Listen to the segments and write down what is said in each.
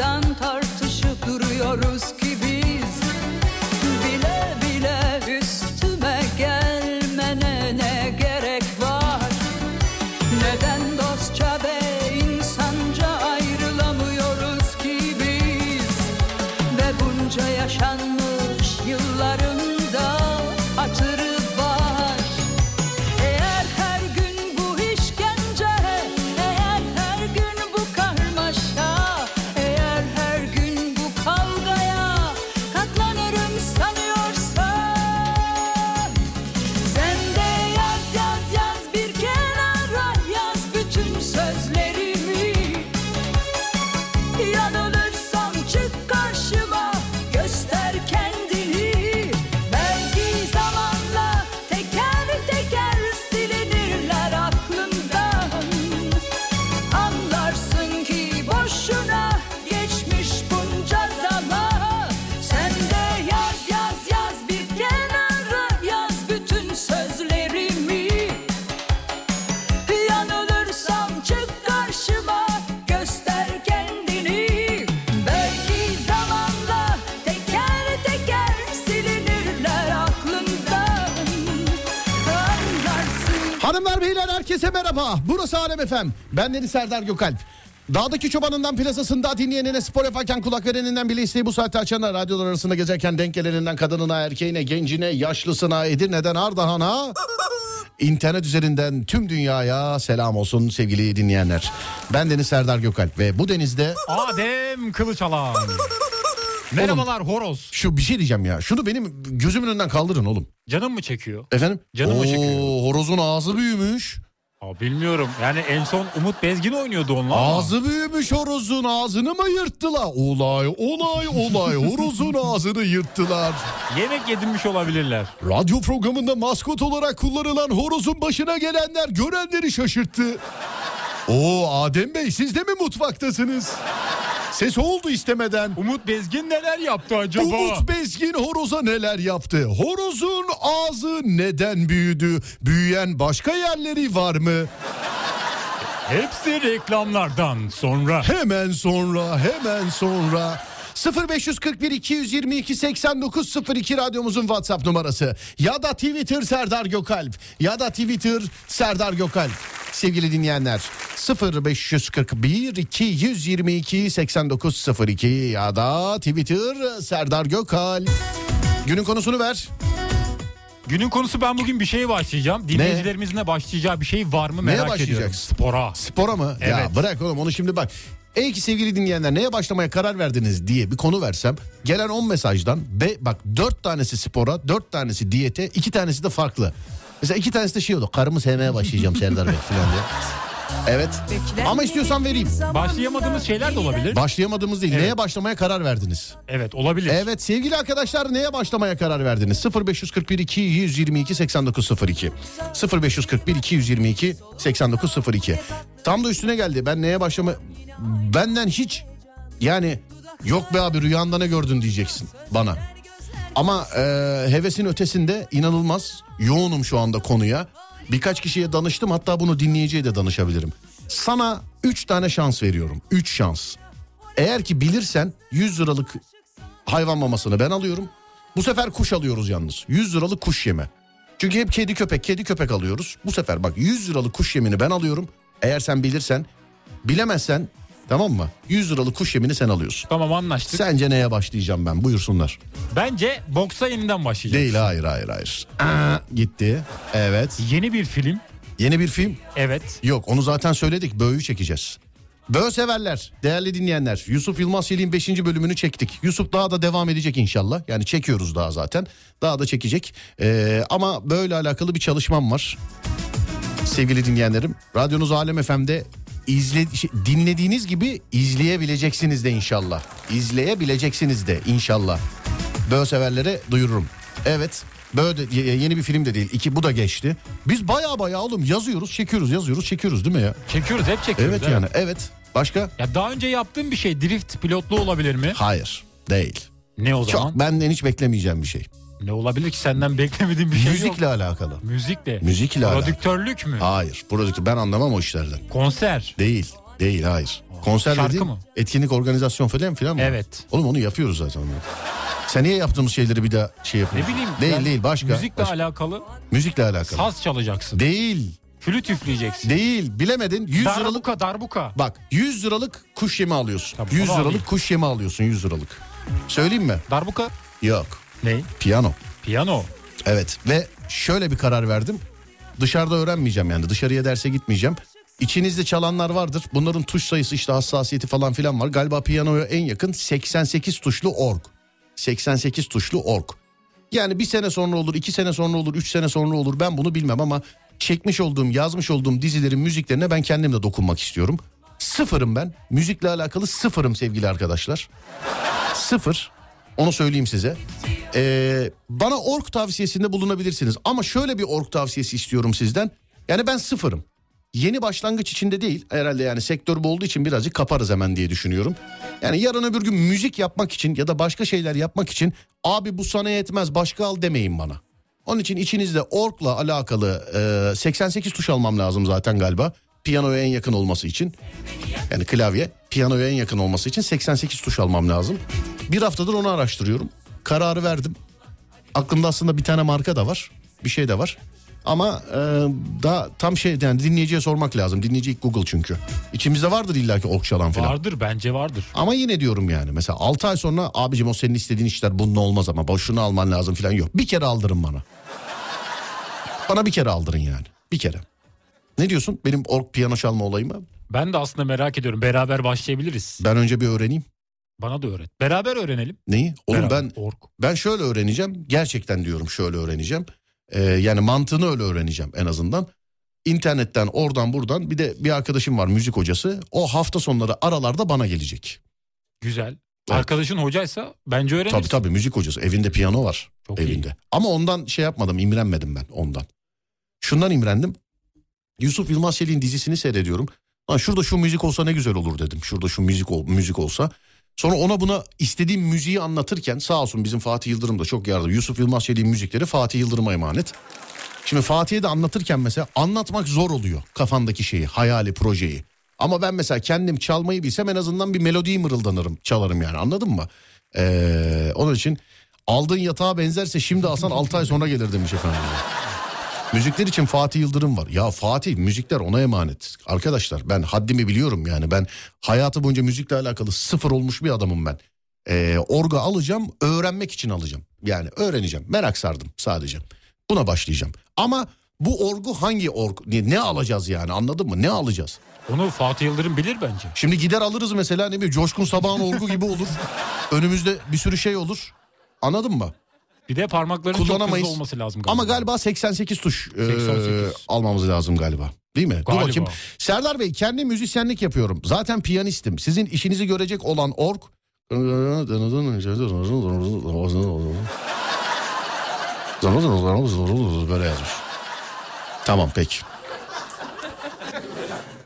Durmadan tartışıp duruyoruz ki biz Alem Efem. Ben Deniz Serdar Gökalp. Dağdaki çobanından plasasında dinleyenine spor yaparken kulak vereninden bile isteği bu saatte açana radyolar arasında gezerken denk geleninden kadınına erkeğine gencine yaşlısına Edirne'den Ardahan'a internet üzerinden tüm dünyaya selam olsun sevgili dinleyenler. Ben Deniz Serdar Gökalp ve bu denizde Adem Kılıçalan. Merhabalar horoz. şu bir şey diyeceğim ya. Şunu benim gözümün önünden kaldırın oğlum. Canım mı çekiyor? Efendim? Canım Oo, çekiyor. horozun ağzı büyümüş. Aa, bilmiyorum. Yani en son Umut Bezgin oynuyordu onunla. ama. Ağzı büyümüş horozun ağzını mı yırttılar? Olay olay olay horozun ağzını yırttılar. Yemek yedirmiş olabilirler. Radyo programında maskot olarak kullanılan horozun başına gelenler görenleri şaşırttı. Oo Adem Bey siz de mi mutfaktasınız? Ses oldu istemeden. Umut Bezgin neler yaptı acaba? Umut Bezgin horoza neler yaptı? Horozun ağzı neden büyüdü? Büyüyen başka yerleri var mı? Hepsi reklamlardan sonra. Hemen sonra, hemen sonra. 0541 222 8902 radyomuzun WhatsApp numarası. Ya da Twitter Serdar Gökalp. Ya da Twitter Serdar Gökalp. Sevgili dinleyenler 0541 222 8902 ya da Twitter Serdar Gökalp. Günün konusunu ver. Günün konusu ben bugün bir şeye başlayacağım. Dinleyicilerimizin de başlayacağı bir şey var mı merak ediyorum. başlayacaksın? Spora. Spora mı? Ya Evet. bırak oğlum onu şimdi bak. Ey ki sevgili dinleyenler neye başlamaya karar verdiniz diye bir konu versem gelen 10 mesajdan be, bak 4 tanesi spora 4 tanesi diyete 2 tanesi de farklı. Mesela 2 tanesi de şey oldu karımı sevmeye başlayacağım Serdar Bey falan diye. Evet ama istiyorsan vereyim. Başlayamadığımız şeyler de olabilir. Başlayamadığımız değil Evet. neye başlamaya karar verdiniz? evet olabilir. Evet sevgili arkadaşlar neye başlamaya karar verdiniz? 0541 222 8902 0541 222 8902 Tam da üstüne geldi. Ben neye başlama benden hiç yani yok be abi rüyanda ne gördün diyeceksin bana. Ama e, hevesin ötesinde inanılmaz yoğunum şu anda konuya. Birkaç kişiye danıştım hatta bunu dinleyiciye de danışabilirim. Sana 3 tane şans veriyorum. 3 şans. Eğer ki bilirsen 100 liralık hayvan mamasını ben alıyorum. Bu sefer kuş alıyoruz yalnız. 100 liralık kuş yeme. Çünkü hep kedi köpek kedi köpek alıyoruz. Bu sefer bak 100 liralık kuş yemini ben alıyorum. Eğer sen bilirsen bilemezsen tamam mı? 100 liralık kuş yemini sen alıyorsun. Tamam anlaştık. Sence neye başlayacağım ben buyursunlar. Bence boksa yeniden başlayacağız. Değil hayır hayır hayır. Aa, gitti. Evet. Yeni bir film. Yeni bir film. Evet. Yok onu zaten söyledik. Böğü çekeceğiz. Böğ severler, değerli dinleyenler. Yusuf Yılmaz Yelin 5. bölümünü çektik. Yusuf daha da devam edecek inşallah. Yani çekiyoruz daha zaten. Daha da çekecek. Ee, ama böyle alakalı bir çalışmam var. Sevgili dinleyenlerim. Radyonuz Alem FM'de izle, şey, dinlediğiniz gibi izleyebileceksiniz de inşallah. İzleyebileceksiniz de inşallah. Böğ severlere duyururum. Evet. Ye- yeni bir film de değil. İki bu da geçti. Biz baya baya oğlum yazıyoruz, çekiyoruz, yazıyoruz, çekiyoruz değil mi ya? Çekiyoruz hep çekiyoruz. Evet yani evet. Başka? Ya daha önce yaptığım bir şey drift pilotlu olabilir mi? Hayır değil. Ne o zaman? Çok benden hiç beklemeyeceğim bir şey. Ne olabilir ki senden beklemediğim bir şey yok. Müzikle alakalı. Müzikle. Müzikle alakalı. Prodüktörlük mü? Hayır. Buradaki ben anlamam o işlerden. Konser. Değil. Değil hayır. Konser Şarkı dediğin mı? etkinlik organizasyon falan filan mı? Evet. Oğlum onu yapıyoruz zaten. Sen niye yaptığımız şeyleri bir daha şey Ne yapıyorsun? bileyim. Değil ben değil başka. Müzikle başka. alakalı Müzikle alakalı. saz çalacaksın. Değil. Flüt üfleyeceksin. Değil. Bilemedin. 100 liralık Darbuka darbuka. bak 100 liralık kuş yemi alıyorsun. Tabii, 100 onu liralık alayım. kuş yemi alıyorsun 100 liralık. Söyleyeyim mi? Darbuka Yok. Ne? Piyano. Piyano. Evet ve şöyle bir karar verdim. Dışarıda öğrenmeyeceğim yani dışarıya derse gitmeyeceğim. İçinizde çalanlar vardır. Bunların tuş sayısı işte hassasiyeti falan filan var. Galiba piyanoya en yakın 88 tuşlu org. 88 tuşlu org. Yani bir sene sonra olur, iki sene sonra olur, üç sene sonra olur ben bunu bilmem ama çekmiş olduğum, yazmış olduğum dizilerin müziklerine ben kendim de dokunmak istiyorum. Sıfırım ben. Müzikle alakalı sıfırım sevgili arkadaşlar. Sıfır. Onu söyleyeyim size. Ee, bana org tavsiyesinde bulunabilirsiniz. Ama şöyle bir org tavsiyesi istiyorum sizden. Yani ben sıfırım. Yeni başlangıç içinde değil. Herhalde yani sektör bu olduğu için birazcık kaparız hemen diye düşünüyorum. Yani yarın öbür gün müzik yapmak için ya da başka şeyler yapmak için abi bu sana yetmez başka al demeyin bana. Onun için içinizde orgla alakalı e, 88 tuş almam lazım zaten galiba. Piyanoya en yakın olması için. Yani klavye piyanoya en yakın olması için 88 tuş almam lazım. Bir haftadır onu araştırıyorum. Kararı verdim. Aklımda aslında bir tane marka da var. Bir şey de var. Ama e, daha tam şey yani dinleyiciye sormak lazım. Dinleyici Google çünkü. İçimizde vardır illaki ork çalan falan. Vardır bence vardır. Ama yine diyorum yani mesela 6 ay sonra abicim o senin istediğin işler bunun olmaz ama boşuna alman lazım falan yok. Bir kere aldırın bana. Bana bir kere aldırın yani. Bir kere. Ne diyorsun benim ork piyano çalma olayıma? Ben de aslında merak ediyorum. Beraber başlayabiliriz. Ben önce bir öğreneyim. Bana da öğret. Beraber öğrenelim. Neyi? Oğlum Beraber. ben Ork. ben şöyle öğreneceğim. Gerçekten diyorum şöyle öğreneceğim. Ee, yani mantığını öyle öğreneceğim en azından. İnternetten oradan buradan bir de bir arkadaşım var müzik hocası. O hafta sonları aralarda bana gelecek. Güzel. Arkadaşın hocaysa bence öğreniriz. Tabii tabii müzik hocası. Evinde piyano var. Çok iyi. evinde. Ama ondan şey yapmadım imrenmedim ben ondan. Şundan imrendim. Yusuf Yılmaz Çelik'in dizisini seyrediyorum. Lan şurada şu müzik olsa ne güzel olur dedim. Şurada şu müzik ol, müzik olsa. Sonra ona buna istediğim müziği anlatırken sağ olsun bizim Fatih Yıldırım da çok yardım. Yusuf Yılmaz Çelik'in müzikleri Fatih Yıldırım'a emanet. Şimdi Fatih'e de anlatırken mesela anlatmak zor oluyor kafandaki şeyi, hayali, projeyi. Ama ben mesela kendim çalmayı bilsem en azından bir melodiyi mırıldanırım çalarım yani anladın mı? Ee, onun için aldığın yatağa benzerse şimdi alsan 6 ay sonra gelir demiş efendim. Müzikler için Fatih Yıldırım var. Ya Fatih müzikler ona emanet. Arkadaşlar ben haddimi biliyorum yani. Ben hayatı boyunca müzikle alakalı sıfır olmuş bir adamım ben. Ee, orga alacağım öğrenmek için alacağım. Yani öğreneceğim. Merak sardım sadece. Buna başlayacağım. Ama bu orgu hangi orgu? Ne, ne alacağız yani anladın mı? Ne alacağız? Onu Fatih Yıldırım bilir bence. Şimdi gider alırız mesela ne bileyim Coşkun Sabah'ın orgu gibi olur. Önümüzde bir sürü şey olur. Anladın mı? Bir de parmakların çok hızlı olması lazım galiba. Ama galiba 88 tuş e, 88. almamız lazım galiba. Değil mi? Dur Galiba. bakayım. Serdar Bey kendi müzisyenlik yapıyorum. Zaten piyanistim. Sizin işinizi görecek olan org... Böyle yazmış. Tamam peki.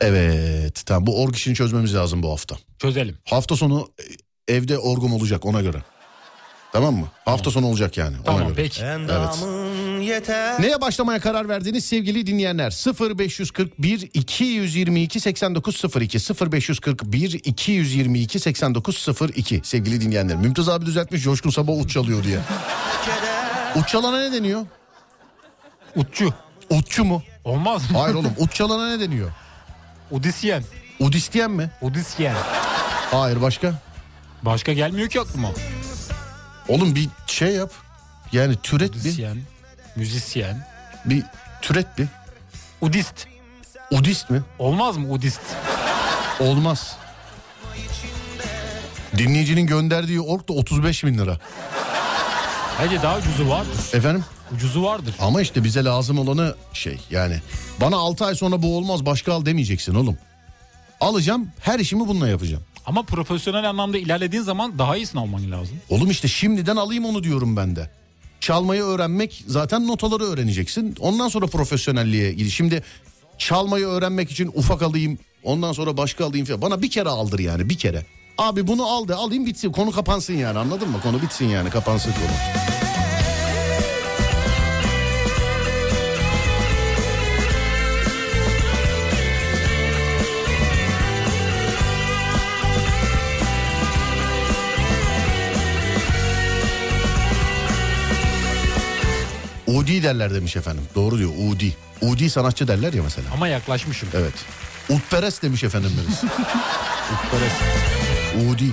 Evet. Tamam bu org işini çözmemiz lazım bu hafta. Çözelim. Hafta sonu e, evde orgum olacak ona göre. Tamam mı? Hafta sonu olacak yani. Ona Tamam göre. peki. Endamın yeter. Neye başlamaya karar verdiniz sevgili dinleyenler? 0541 222 8902 0541 222 8902 sevgili dinleyenler. Mümtaz abi düzeltmiş Coşkun Sabah uç çalıyor diye. Uç çalana ne deniyor? Utçu. Utçu mu? Olmaz mı? Hayır oğlum uç çalana ne deniyor? Udisyen. Udistyen mi? Udisyen. Hayır başka? Başka gelmiyor ki aklıma. Oğlum bir şey yap. Yani türet bir. Udisyen. Müzisyen. Bir türet bir. Udist. Udist mi? Olmaz mı Udist? Olmaz. Dinleyicinin gönderdiği ork da 35 bin lira. Bence daha ucuzu vardır. Efendim? Ucuzu vardır. Ama işte bize lazım olanı şey yani. Bana 6 ay sonra bu olmaz başka al demeyeceksin oğlum. Alacağım her işimi bununla yapacağım. Ama profesyonel anlamda ilerlediğin zaman daha iyisini alman lazım. Oğlum işte şimdiden alayım onu diyorum ben de. Çalmayı öğrenmek zaten notaları öğreneceksin. Ondan sonra profesyonelliğe gidiyor. Şimdi çalmayı öğrenmek için ufak alayım ondan sonra başka alayım falan. Bana bir kere aldır yani bir kere. Abi bunu al da alayım bitsin konu kapansın yani anladın mı? Konu bitsin yani kapansın konu. Udi derler demiş efendim. Doğru diyor Udi. Udi sanatçı derler ya mesela. Ama yaklaşmışım. Evet. Utperest demiş efendim birisi. Utperest. Udi.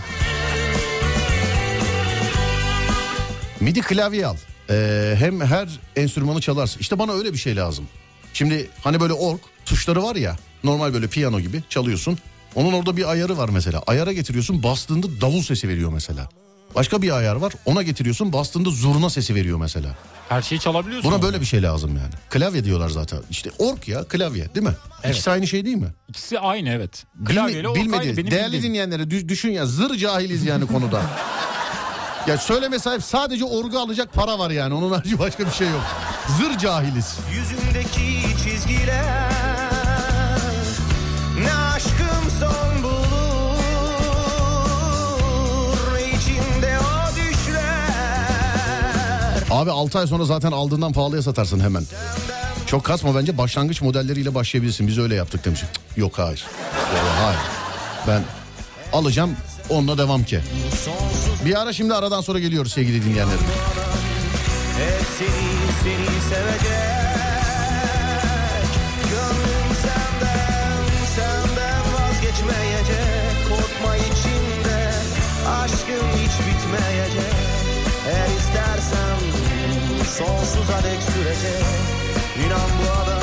Midi klavye al. Ee, hem her enstrümanı çalarsın. İşte bana öyle bir şey lazım. Şimdi hani böyle org tuşları var ya normal böyle piyano gibi çalıyorsun. Onun orada bir ayarı var mesela. Ayara getiriyorsun bastığında davul sesi veriyor mesela. Başka bir ayar var ona getiriyorsun bastığında zurna sesi veriyor mesela. Her şeyi çalabiliyorsun. Buna böyle bir şey lazım yani. Klavye diyorlar zaten. İşte org ya klavye değil mi? Evet. İkisi aynı şey değil mi? İkisi aynı evet. Klavyeyle o bilmedi. aynı. Benim Değerli bildiğim. dinleyenlere dü- düşün ya zır cahiliz yani konuda. ya söyleme sahip sadece orgu alacak para var yani. Onun harici başka bir şey yok. Zır cahiliz. Yüzündeki çizgiler Abi 6 ay sonra zaten aldığından pahalıya satarsın hemen. Çok kasma bence başlangıç modelleriyle başlayabilirsin. Biz öyle yaptık demiş. Yok hayır. Yok, hayır. Ben alacağım onunla devam ki. Bir ara şimdi aradan sonra geliyoruz sevgili dinleyenlerim. Hep seni seni sevecek sonsuza dek sürecek İnan bu adam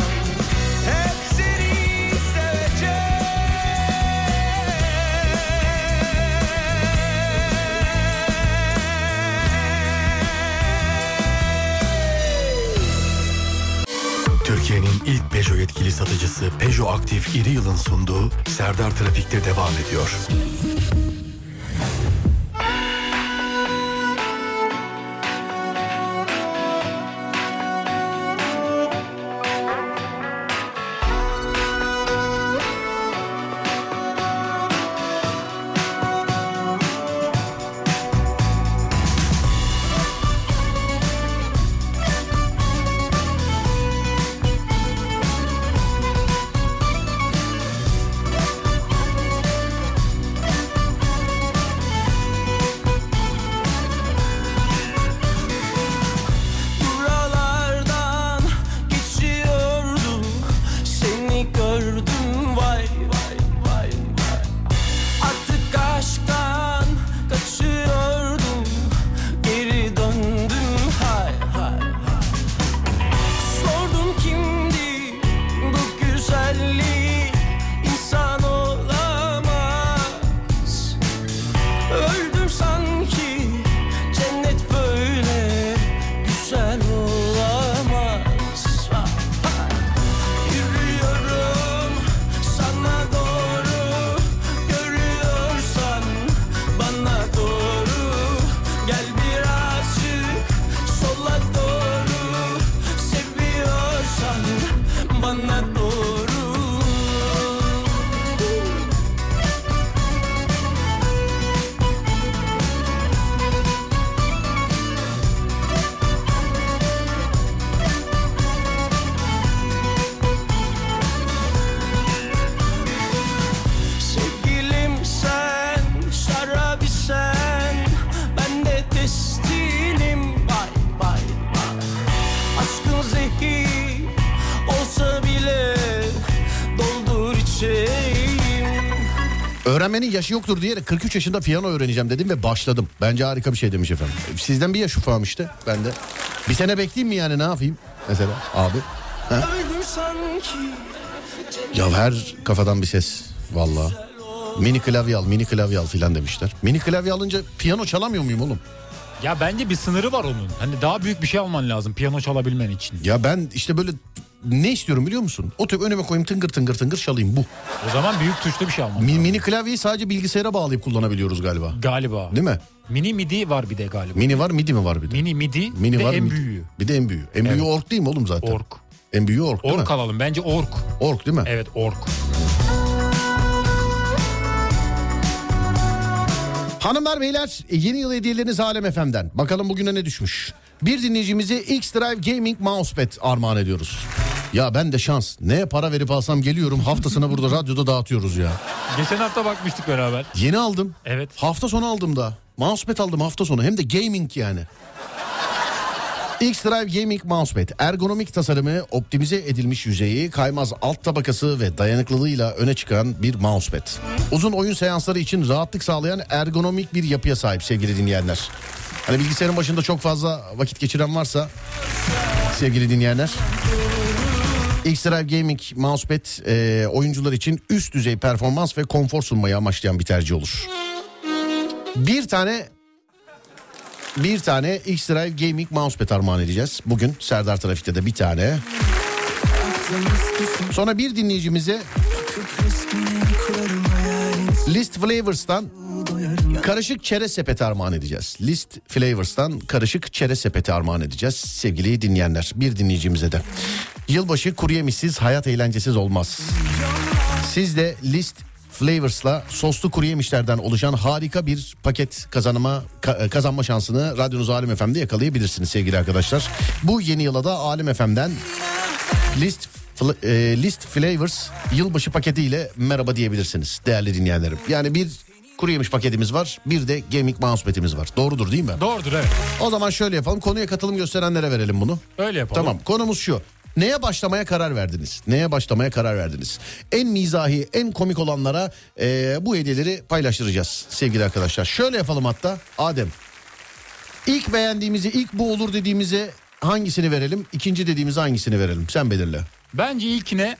Türkiye'nin ilk Peugeot yetkili satıcısı Peugeot Aktif İri Yıl'ın sunduğu Serdar Trafik'te devam ediyor. Beni yaşı yoktur diyerek 43 yaşında piyano öğreneceğim dedim ve başladım. Bence harika bir şey demiş efendim. Sizden bir yaş ufağım işte ben de. Bir sene bekleyeyim mi yani ne yapayım mesela abi? Sanki Ya her kafadan bir ses valla. Mini klavye al mini klavye al filan demişler. Mini klavye alınca piyano çalamıyor muyum oğlum? Ya bence bir sınırı var onun. Hani daha büyük bir şey alman lazım piyano çalabilmen için. Ya ben işte böyle ne istiyorum biliyor musun? Oturup önüme koyayım tıngır tıngır tıngır çalayım bu. O zaman büyük tuşlu bir şey alman Mi- mini klavyeyi sadece bilgisayara bağlayıp kullanabiliyoruz galiba. Galiba. Değil mi? Mini midi var bir de galiba. Mini var midi mi var bir de? Mini midi Mini bir de var en midi. büyüğü. Bir de en büyüğü. En büyüğü ork değil mi oğlum zaten? Ork. En büyüğü ork değil Ork mi? alalım bence ork. Ork değil mi? Evet ork. Hanımlar beyler yeni yıl hediyeleriniz Alem FM'den. Bakalım bugüne ne düşmüş. Bir dinleyicimize X-Drive Gaming Mousepad armağan ediyoruz. Ya ben de şans. Neye para verip alsam geliyorum haftasına burada radyoda dağıtıyoruz ya. Geçen hafta bakmıştık beraber. Yeni aldım. Evet. Hafta sonu aldım da. Mousepad aldım hafta sonu. Hem de gaming yani. X-Drive Gaming Mousepad ergonomik tasarımı, optimize edilmiş yüzeyi, kaymaz alt tabakası ve dayanıklılığıyla öne çıkan bir mousepad. Uzun oyun seansları için rahatlık sağlayan ergonomik bir yapıya sahip sevgili dinleyenler. Hani bilgisayarın başında çok fazla vakit geçiren varsa sevgili dinleyenler. X-Drive Gaming Mousepad e, oyuncular için üst düzey performans ve konfor sunmayı amaçlayan bir tercih olur. Bir tane bir tane X-Drive Gaming Mousepad armağan edeceğiz. Bugün Serdar Trafik'te de bir tane. Sonra bir dinleyicimize List Flavors'tan karışık çerez sepeti armağan edeceğiz. List Flavors'tan karışık çerez sepeti armağan edeceğiz sevgili dinleyenler. Bir dinleyicimize de. Yılbaşı kuru yemişsiz, hayat eğlencesiz olmaz. Siz de List Flavors'la soslu kuru yemişlerden oluşan harika bir paket kazanma ka- kazanma şansını radyonuz Alem FM'de yakalayabilirsiniz sevgili arkadaşlar. Bu yeni yıla da Alem FM'den List e, List Flavors yılbaşı paketiyle merhaba diyebilirsiniz değerli dinleyenlerim. Yani bir kuru yemiş paketimiz var bir de gaming mousepad'imiz var. Doğrudur değil mi? Doğrudur evet. O zaman şöyle yapalım konuya katılım gösterenlere verelim bunu. Öyle yapalım. Tamam konumuz şu. Neye başlamaya karar verdiniz? Neye başlamaya karar verdiniz? En mizahi, en komik olanlara eee, bu hediyeleri paylaştıracağız sevgili arkadaşlar. Şöyle yapalım hatta Adem. İlk beğendiğimizi, ilk bu olur dediğimize hangisini verelim? İkinci dediğimize hangisini verelim? Sen belirle. Bence ilkine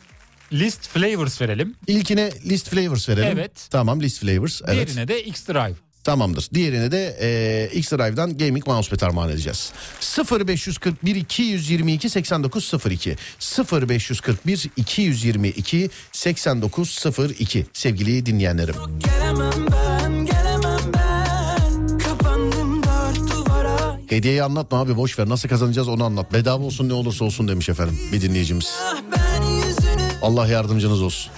list flavors verelim. İlkine list flavors verelim. Evet. Tamam list flavors. Evet. Diğerine de X-Drive. Tamamdır. Diğerine de e, X-Drive'dan Gaming Mousepad armağan edeceğiz. 0541 222 8902 0541 222 8902 sevgili dinleyenlerim. Gelemem ben, gelemem ben Kapandım dört duvara Hediyeyi anlatma abi boş ver. Nasıl kazanacağız onu anlat. Bedava olsun ne olursa olsun demiş efendim bir dinleyicimiz. Ah Allah yardımcınız olsun.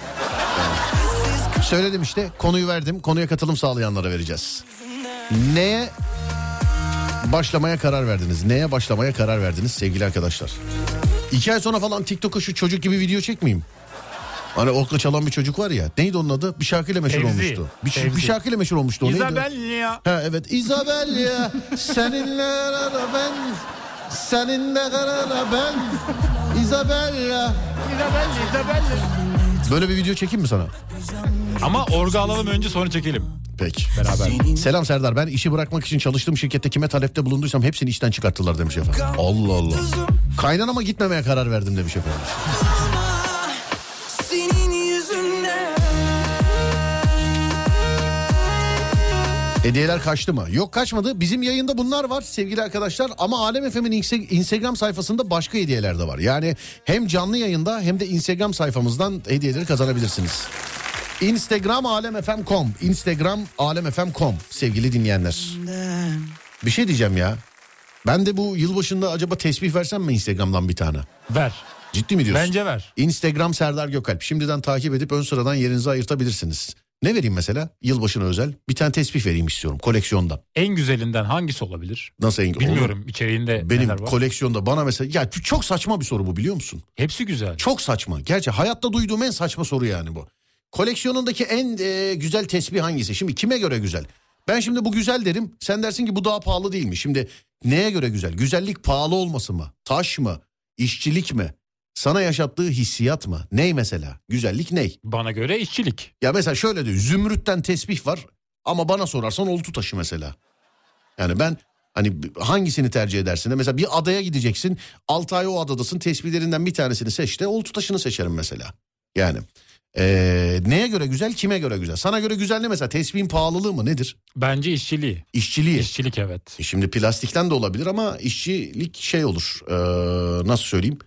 Söyledim işte konuyu verdim. Konuya katılım sağlayanlara vereceğiz. Neye başlamaya karar verdiniz? Neye başlamaya karar verdiniz sevgili arkadaşlar? İki ay sonra falan TikTok'a şu çocuk gibi video çekmeyeyim. Hani okla çalan bir çocuk var ya. Neydi onun adı? Bir şarkıyla meşhur Fevzi. olmuştu. Bir, Fevzi. bir şarkıyla meşhur olmuştu o? Isabella. Ha evet Isabella seninle arada ben seninle arada ben Isabella Isabella, Isabella. Böyle bir video çekeyim mi sana? Ama orga alalım önce sonra çekelim. Peki. Beraber. Selam Serdar ben işi bırakmak için çalıştığım şirkette kime talepte bulunduysam hepsini işten çıkarttılar demiş efendim. Allah Allah. Kaynanama gitmemeye karar verdim demiş efendim. Hediyeler kaçtı mı? Yok kaçmadı. Bizim yayında bunlar var sevgili arkadaşlar. Ama Alem Inse- Instagram sayfasında başka hediyeler de var. Yani hem canlı yayında hem de Instagram sayfamızdan hediyeleri kazanabilirsiniz. Instagram alemfm.com Instagram alemfm.com sevgili dinleyenler. Bir şey diyeceğim ya. Ben de bu yılbaşında acaba tesbih versem mi Instagram'dan bir tane? Ver. Ciddi mi diyorsun? Bence ver. Instagram Serdar Gökalp. Şimdiden takip edip ön sıradan yerinizi ayırtabilirsiniz. Ne vereyim mesela? Yılbaşına özel. Bir tane tesbih vereyim istiyorum koleksiyondan. En güzelinden hangisi olabilir? Nasıl en Bilmiyorum içeriğinde Benim neler var. koleksiyonda bana mesela ya çok saçma bir soru bu biliyor musun? Hepsi güzel. Çok saçma. Gerçi hayatta duyduğum en saçma soru yani bu. Koleksiyonundaki en e, güzel tesbih hangisi? Şimdi kime göre güzel? Ben şimdi bu güzel derim. Sen dersin ki bu daha pahalı değil mi? Şimdi neye göre güzel? Güzellik pahalı olması mı? Taş mı? İşçilik mi? Sana yaşattığı hissiyat mı? Ney mesela? Güzellik ney? Bana göre işçilik. Ya mesela şöyle diyor. Zümrütten tesbih var ama bana sorarsan oltu taşı mesela. Yani ben hani hangisini tercih edersin de mesela bir adaya gideceksin. 6 ay o adadasın tesbihlerinden bir tanesini seç de oltu taşını seçerim mesela. Yani ee, neye göre güzel kime göre güzel? Sana göre güzel ne mesela tesbihin pahalılığı mı nedir? Bence işçiliği. İşçiliği. İşçilik evet. E Şimdi plastikten de olabilir ama işçilik şey olur. Ee, nasıl söyleyeyim?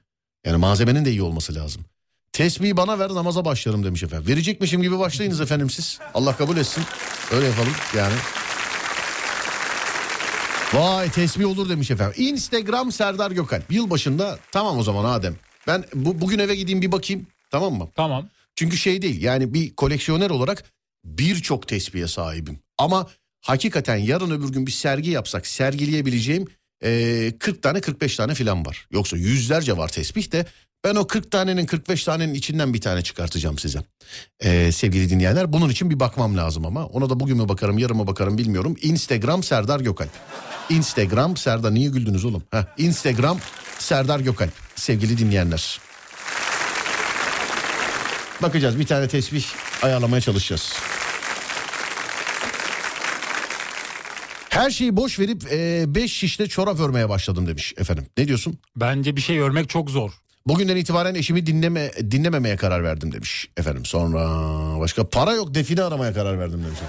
Yani malzemenin de iyi olması lazım. Tesbihi bana ver namaza başlarım demiş efendim. Verecekmişim gibi başlayınız efendim siz. Allah kabul etsin. Öyle yapalım yani. Vay tesbih olur demiş efendim. Instagram Serdar Gökalp. Yılbaşında tamam o zaman Adem. Ben bu, bugün eve gideyim bir bakayım tamam mı? Tamam. Çünkü şey değil yani bir koleksiyoner olarak birçok tesbihe sahibim. Ama hakikaten yarın öbür gün bir sergi yapsak sergileyebileceğim eee, 40 tane 45 tane filan var. Yoksa yüzlerce var tesbih de ben o 40 tanenin 45 tanenin içinden bir tane çıkartacağım size. Eee, sevgili dinleyenler bunun için bir bakmam lazım ama ona da bugün mü bakarım yarın mı bakarım bilmiyorum. Instagram Serdar Gökalp. Instagram Serdar niye güldünüz oğlum? Heh, Instagram Serdar Gökalp sevgili dinleyenler. Bakacağız bir tane tesbih ayarlamaya çalışacağız. Her şeyi boş verip 5 şişte çorap örmeye başladım demiş efendim. Ne diyorsun? Bence bir şey örmek çok zor. Bugünden itibaren eşimi dinleme dinlememeye karar verdim demiş efendim. Sonra başka para yok define aramaya karar verdim demiş.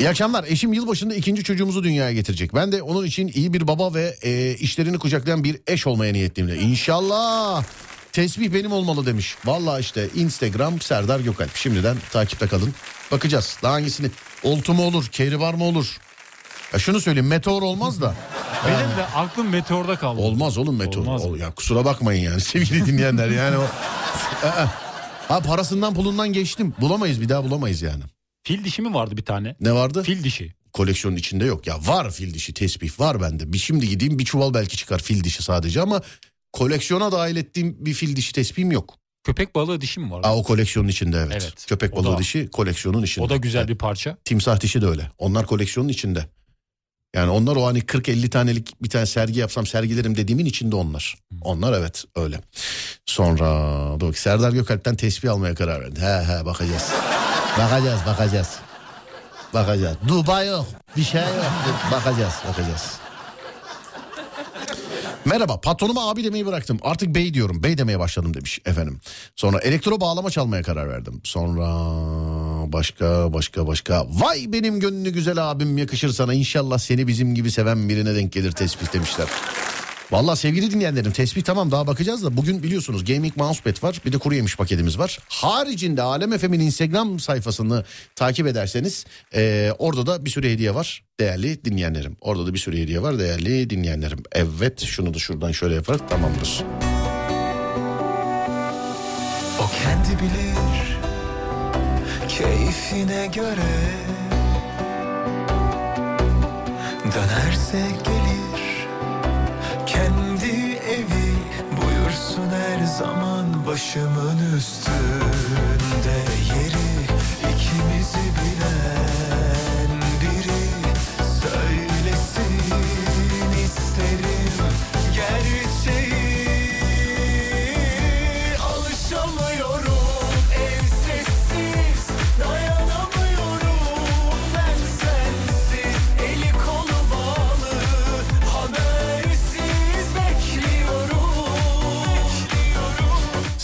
İyi akşamlar. Eşim yılbaşında ikinci çocuğumuzu dünyaya getirecek. Ben de onun için iyi bir baba ve e, işlerini kucaklayan bir eş olmaya niyetliyim. de. İnşallah. Tesbih benim olmalı demiş. Vallahi işte Instagram Serdar Gökalp. Şimdiden takipte kalın. Bakacağız. Daha hangisini? Oltu mu olur? Kehribar mı olur? Ya şunu söyleyeyim meteor olmaz da. Benim de aklım meteorda kaldı. Olmaz oğlum meteor. Olmaz. Ol- ya kusura bakmayın yani sevgili dinleyenler yani o. Ha parasından pulundan geçtim. Bulamayız bir daha bulamayız yani. Fil dişi mi vardı bir tane? Ne vardı? Fil dişi. Koleksiyonun içinde yok. Ya var fil dişi tesbih var bende. Bir şimdi gideyim bir çuval belki çıkar fil dişi sadece ama koleksiyona dahil ettiğim bir fil dişi tesbihim yok. Köpek balığı dişi mi vardı? Aa, o koleksiyonun içinde evet. Evet, Köpek balığı da- dişi koleksiyonun içinde. o da güzel Evet. bir parça. Timsah dişi de öyle. Onlar koleksiyonun içinde. Yani onlar o hani 40-50 tanelik bir tane sergi yapsam sergilerim dediğimin içinde onlar. Onlar evet öyle. Sonra bak, Serdar Gökalp'ten tesbih almaya karar verdi. He he bakacağız. bakacağız bakacağız. Bakacağız. Dubai yok. Bir şey yok. bakacağız bakacağız. Merhaba patronuma abi demeyi bıraktım. Artık bey diyorum. Bey demeye başladım demiş efendim. Sonra elektro bağlama çalmaya karar verdim. Sonra başka başka başka. Vay benim gönlü güzel abim yakışır sana. İnşallah seni bizim gibi seven birine denk gelir tespih demişler. Vallahi sevgili dinleyenlerim tespih tamam daha bakacağız da bugün biliyorsunuz gaming mousepad var bir de kuru yemiş paketimiz var. Haricinde Alem FM'in Instagram sayfasını takip ederseniz eee, orada da bir sürü hediye var değerli dinleyenlerim. Orada da bir sürü hediye var değerli dinleyenlerim. Evet şunu da şuradan şöyle yaparak tamamdır. O kendi bilir keyfine göre Dönerse gelir zaman başımın üstünde yeri ikimizi bilen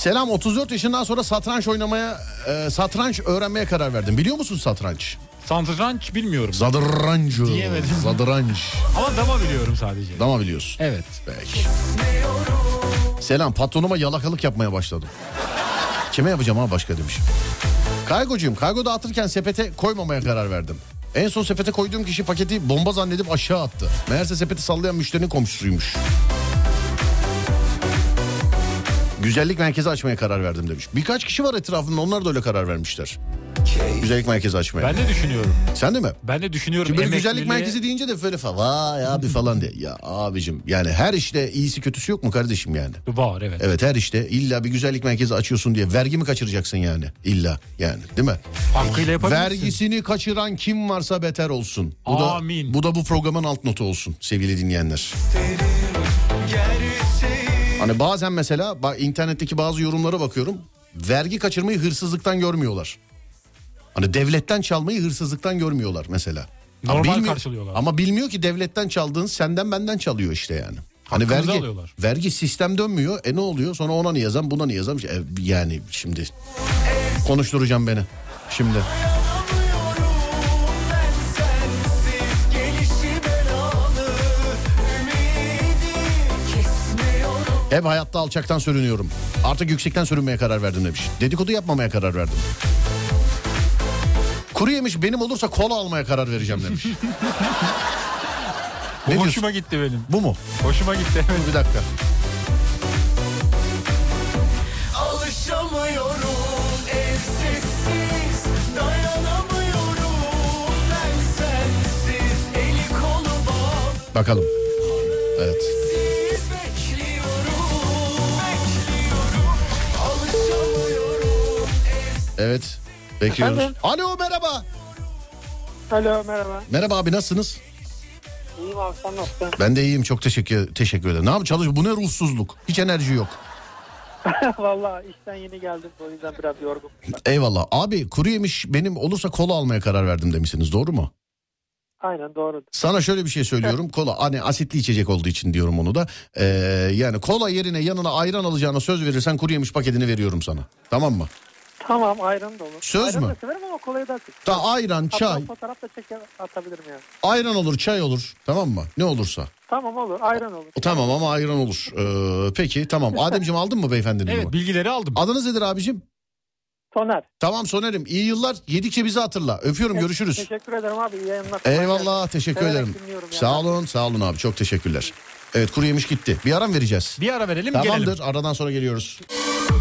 Selam 34 yaşından sonra satranç oynamaya e, satranç öğrenmeye karar verdim. Biliyor musun satranç? Satranç bilmiyorum. Zadranç. Diyemedim. Zadranç. Ama dama biliyorum sadece. Dama biliyorsun. Evet. Peki. Selam patronuma yalakalık yapmaya başladım. Kime yapacağım ha başka demiş. Kargocuyum kargo dağıtırken sepete koymamaya karar verdim. En son sepete koyduğum kişi paketi bomba zannedip aşağı attı. Meğerse sepeti sallayan müşterinin komşusuymuş. Güzellik merkezi açmaya karar verdim demiş. Birkaç kişi var etrafında onlar da öyle karar vermişler. Güzellik merkezi açmaya. Ben de düşünüyorum. Sen de mi? Ben de düşünüyorum. Şimdi böyle güzellik merkezi deyince de böyle falan vay abi falan diye. Ya abicim yani her işte iyisi kötüsü yok mu kardeşim yani? Var evet. Evet her işte illa bir güzellik merkezi açıyorsun diye vergi mi kaçıracaksın yani? İlla yani değil mi? Hakkıyla yapabilirsin. Vergisini kaçıran kim varsa beter olsun. Bu Amin. Da, bu da bu programın alt notu olsun sevgili dinleyenler. Gerçeği Hani bazen mesela bak internetteki bazı yorumlara bakıyorum. Vergi kaçırmayı hırsızlıktan görmüyorlar. Hani devletten çalmayı hırsızlıktan görmüyorlar mesela. Ama Normal bilmiyor- karşılıyorlar. Ama bilmiyor ki devletten çaldığın senden benden çalıyor işte yani. Hani Hakkınızı vergi alıyorlar. vergi sistem dönmüyor. E ne oluyor? Sonra ona niye zam, buna niye zam? E, yani şimdi konuşturacağım beni. Şimdi hep hayatta alçaktan sürünüyorum. Artık yüksekten sürünmeye karar verdim demiş. Dedikodu yapmamaya karar verdim. Kuru yemiş benim olursa kola almaya karar vereceğim demiş. Bu Ne diyorsun? hoşuma gitti benim. Bu mu? Hoşuma gitti. Evet. Bir dakika. Alışamıyorum evsizsiz Dayanamıyorum ben sensiz Eli kolu bağlı Bakalım. Evet. Bekliyoruz. Efendim? Alo merhaba. Alo merhaba. Merhaba abi nasılsınız? İyiyim abi sen nasılsın? Ben de iyiyim çok teşekkür teşekkür ederim. Ne yapayım çalış bu ne ruhsuzluk. Hiç enerji yok. Valla işten yeni geldim o yüzden biraz yorgun. Eyvallah. Abi kuru yemiş benim olursa kola almaya karar verdim demişsiniz doğru mu? Aynen doğru. Sana şöyle bir şey söylüyorum. Kola hani asitli içecek olduğu için diyorum onu da. Ee, yani kola yerine yanına ayran alacağına söz verirsen kuru yemiş paketini veriyorum sana. Tamam mı? Tamam ayran da olur. Söz ayran mü? da severim ama kolayı da. Da ayran, Hatta çay, fotoğraf da çeker atabilirim yani. ayran olur, çay olur. Tamam mı? Ne olursa. Tamam olur ayran olur. Tamam ama ayran olur. Ee, peki tamam. Ademciğim aldın mı beyefendinin Evet numarayı? bilgileri aldım. Adınız nedir abicim? Soner. Tamam Soner'im. İyi yıllar. Yedikçe bizi hatırla. Öpüyorum. Görüşürüz. Teşekkür ederim abi iyi yayınlar. Eyvallah. Teşekkür Severek ederim. dinliyorum yani. Sağ olun. Sağ olun abi. Çok teşekkürler. Evet kuru yemiş gitti. Bir aram vereceğiz. Bir ara verelim Tamamdır. gelelim. Aradan sonra geliyoruz.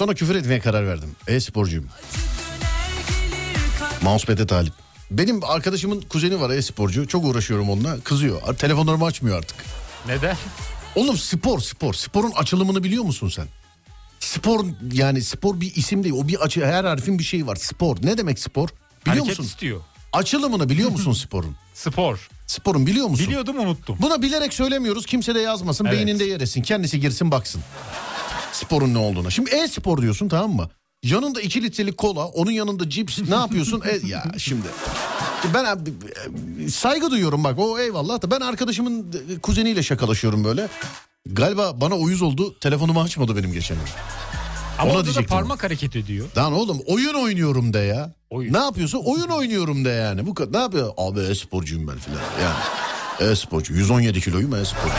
Patrona küfür etmeye karar verdim. E-sporcuyum. Mousepad'e talip. Benim arkadaşımın kuzeni var e-sporcu. Çok uğraşıyorum onunla. Kızıyor. Telefonlarımı açmıyor artık. Neden? Oğlum spor spor. Sporun açılımını biliyor musun sen? Spor yani spor bir isim değil. O bir açı her harfin bir şeyi var. Spor. Ne demek spor? Biliyor Hareket musun? istiyor. Açılımını biliyor musun sporun? Spor. Sporun biliyor musun? Biliyordum unuttum. Buna bilerek söylemiyoruz. Kimse de yazmasın. Evet. Beyninde yer etsin. Kendisi girsin baksın. Sporun ne olduğuna. Şimdi e-spor diyorsun tamam mı? Yanında 2 litrelik kola, onun yanında cips ne yapıyorsun? E, ya şimdi ben abi, e, saygı duyuyorum bak o eyvallah da ben arkadaşımın e, kuzeniyle şakalaşıyorum böyle. Galiba bana uyuz oldu. Telefonumu açmadı benim geçen gün. Ama Ona diyecektim. parmak hareket ediyor. Lan oğlum oyun oynuyorum de ya. Oyun. Ne yapıyorsun? Oyun oynuyorum de yani. Bu. Ne yapıyor? Abi e-sporcuyum ben filan. Yani e-sporcu. 117 kiloyum e-sporcu.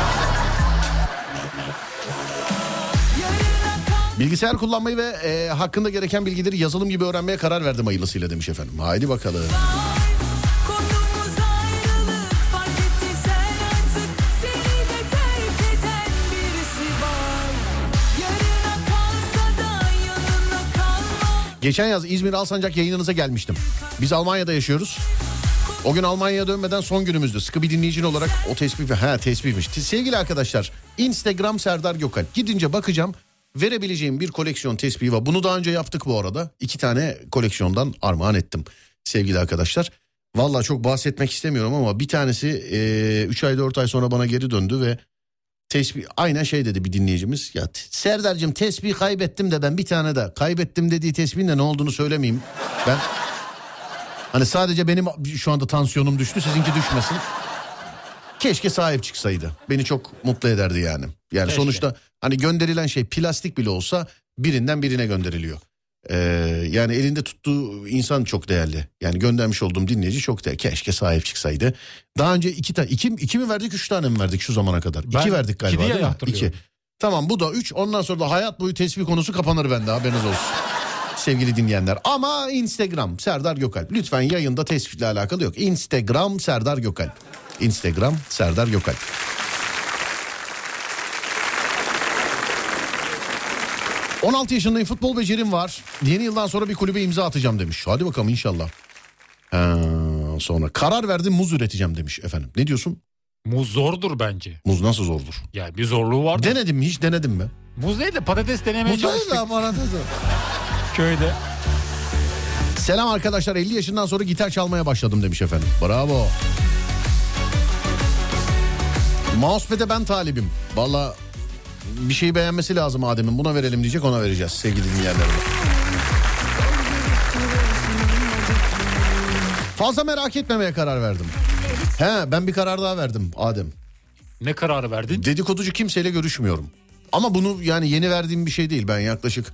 Bilgisayar kullanmayı ve e, hakkında gereken bilgileri yazılım gibi öğrenmeye karar verdim hayırlısıyla demiş efendim. Haydi bakalım. Geçen yaz İzmir Alsancak yayınınıza gelmiştim. Biz Almanya'da yaşıyoruz. O gün Almanya'ya dönmeden son günümüzdü. Sıkı bir dinleyicin olarak o tespih... Ha tespihmiş. Sevgili arkadaşlar Instagram Serdar Gökalp. Gidince bakacağım. Verebileceğim bir koleksiyon tespihi var. Bunu daha önce yaptık bu arada. İki tane koleksiyondan armağan ettim sevgili arkadaşlar. Vallahi çok bahsetmek istemiyorum ama bir tanesi 3 ay 4 ay sonra bana geri döndü ve tesbih aynen şey dedi bir dinleyicimiz. Ya Serdar'cığım tesbih kaybettim de ben bir tane de kaybettim dediği tesbihin de ne olduğunu söylemeyeyim. Ben hani sadece benim şu anda tansiyonum düştü sizinki düşmesin. Keşke sahip çıksaydı. Beni çok mutlu ederdi yani. Yani Keşke. sonuçta hani gönderilen şey plastik bile olsa birinden birine gönderiliyor. Ee, yani elinde tuttuğu insan çok değerli. Yani göndermiş olduğum dinleyici çok değerli. Keşke sahip çıksaydı. Daha önce iki tane iki, iki mi verdik üç tane mi verdik şu zamana kadar? Ben iki verdik galiba değil mi? İki. Tamam bu da üç. Ondan sonra da hayat boyu tesbih konusu kapanır bende haberiniz olsun. Sevgili dinleyenler ama Instagram Serdar Gökalp. Lütfen yayında tespihle alakalı yok. Instagram Serdar Gökalp. Instagram Serdar Gökalp. ...16 yaşındayım futbol becerim var. Yeni yıldan sonra bir kulübe imza atacağım demiş. Hadi bakalım inşallah. Ha, sonra karar verdim muz üreteceğim demiş efendim. Ne diyorsun? Muz zordur bence. Muz nasıl zordur? Yani bir zorluğu var. Denedim mi hiç denedim mi? Muz değil de patates denemeye Muz değil çalıştık de zor. köyde. Selam arkadaşlar 50 yaşından sonra gitar çalmaya başladım demiş efendim. Bravo. Mousepad'e ben talibim. Valla bir şeyi beğenmesi lazım Adem'in. Buna verelim diyecek ona vereceğiz sevgili dinleyenlerim. Fazla merak etmemeye karar verdim. He ben bir karar daha verdim Adem. Ne kararı verdin? Dedikoducu kimseyle görüşmüyorum. Ama bunu yani yeni verdiğim bir şey değil. Ben yaklaşık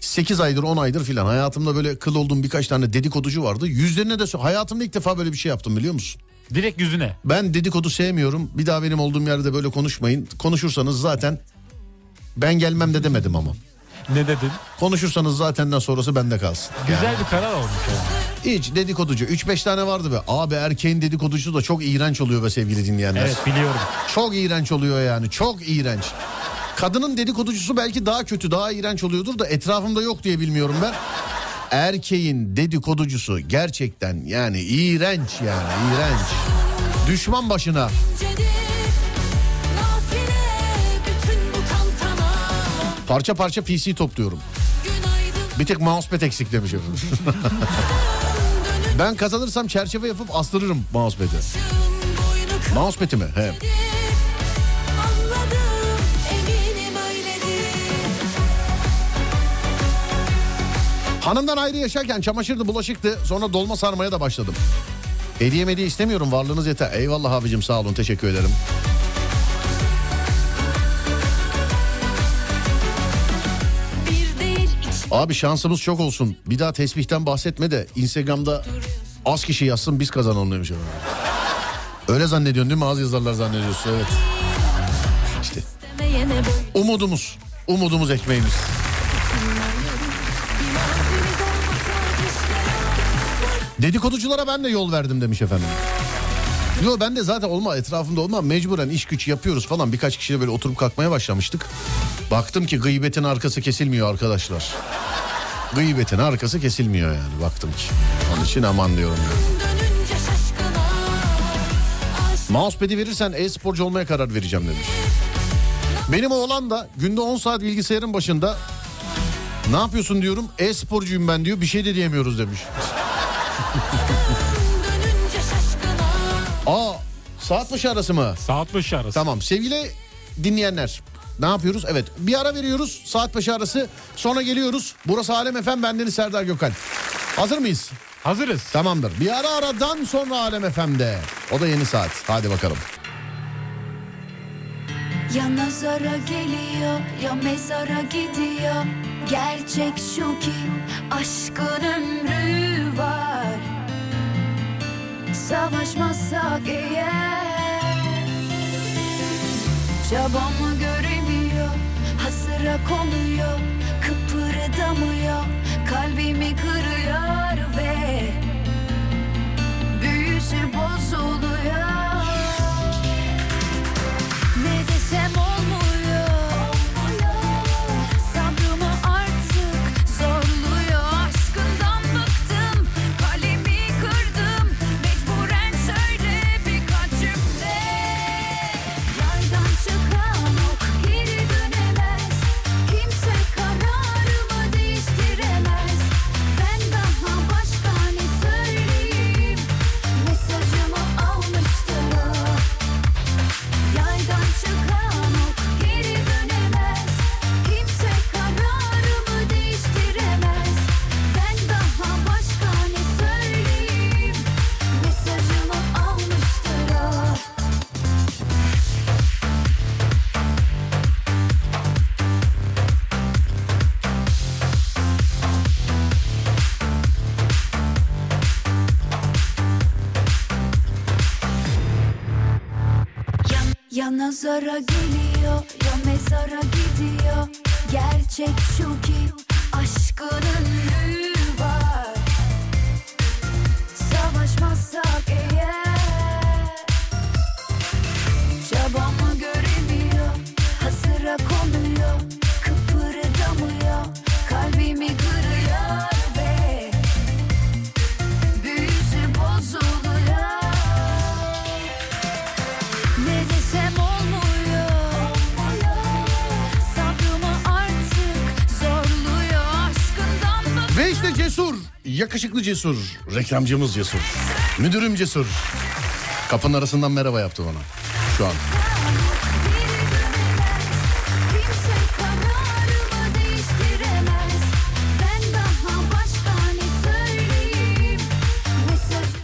8 aydır 10 aydır filan hayatımda böyle kıl olduğum birkaç tane dedikoducu vardı. Yüzlerine de hayatımda ilk defa böyle bir şey yaptım biliyor musun? Direkt yüzüne. Ben dedikodu sevmiyorum. Bir daha benim olduğum yerde böyle konuşmayın. Konuşursanız zaten ben gelmem de demedim ama. Ne dedin? Konuşursanız zatenden sonrası bende kalsın. Güzel bir karar olmuş. yani. Hiç dedikoducu 3-5 tane vardı be. Abi erkeğin dedikoducu da çok iğrenç oluyor be sevgili dinleyenler. Evet biliyorum. Çok iğrenç oluyor yani çok iğrenç. Kadının dedikoducusu belki daha kötü daha iğrenç oluyordur da etrafımda yok diye bilmiyorum ben. Erkeğin dedikoducusu gerçekten yani iğrenç yani iğrenç. Düşman başına. Parça parça PC topluyorum. Bir tek mousepad eksik demiş efendim. ben kazanırsam çerçeve yapıp astırırım mousepad'i. Mousepad'i mi? He. Hanımdan ayrı yaşarken çamaşırdı bulaşıktı sonra dolma sarmaya da başladım. Hediye mediye istemiyorum varlığınız yeter. Eyvallah abicim sağ olun teşekkür ederim. Abi şansımız çok olsun. Bir daha tesbihten bahsetme de Instagram'da az kişi yazsın biz kazanalım demiş efendim. Öyle zannediyorsun değil mi? Az yazarlar zannediyorsun evet. İşte umudumuz. Umudumuz ekmeğimiz. Dedikoduculara ben de yol verdim demiş efendim. Yo ben de zaten olma etrafımda olma mecburen iş güç yapıyoruz falan birkaç kişiyle böyle oturup kalkmaya başlamıştık. Baktım ki gıybetin arkası kesilmiyor arkadaşlar. Gıybetin arkası kesilmiyor yani baktım ki. Onun için aman diyorum yani. Mousepad'i verirsen e-sporcu olmaya karar vereceğim demiş. Benim oğlan da günde 10 saat bilgisayarın başında ne yapıyorsun diyorum. E-sporcuyum ben diyor. Bir şey de diyemiyoruz demiş. Aa saat başı arası mı? Saat başı arası. Tamam sevgili dinleyenler. Ne yapıyoruz? Evet bir ara veriyoruz saat başı arası. Sonra geliyoruz. Burası Alem Efem bendeniz Serdar Gökalp. Hazır mıyız? Hazırız. Tamamdır. Bir ara aradan sonra Alem Efem'de. O da yeni saat. Hadi bakalım. Ya nazara geliyor ya mezara gidiyor Gerçek şu ki aşkın ömrü var Savaşmazsak eğer Çabamı göremiyor? Hasıra konuyor Kıpırdamıyor kalbimi kırıyor ve Büyüsü bozuluyor nazara geliyor ya mezara gidiyor. Gerçek şu ki aşkın Cesur. Yakışıklı Cesur. Reklamcımız Cesur. Müdürüm Cesur. Kapının arasından merhaba yaptı bana. Şu an.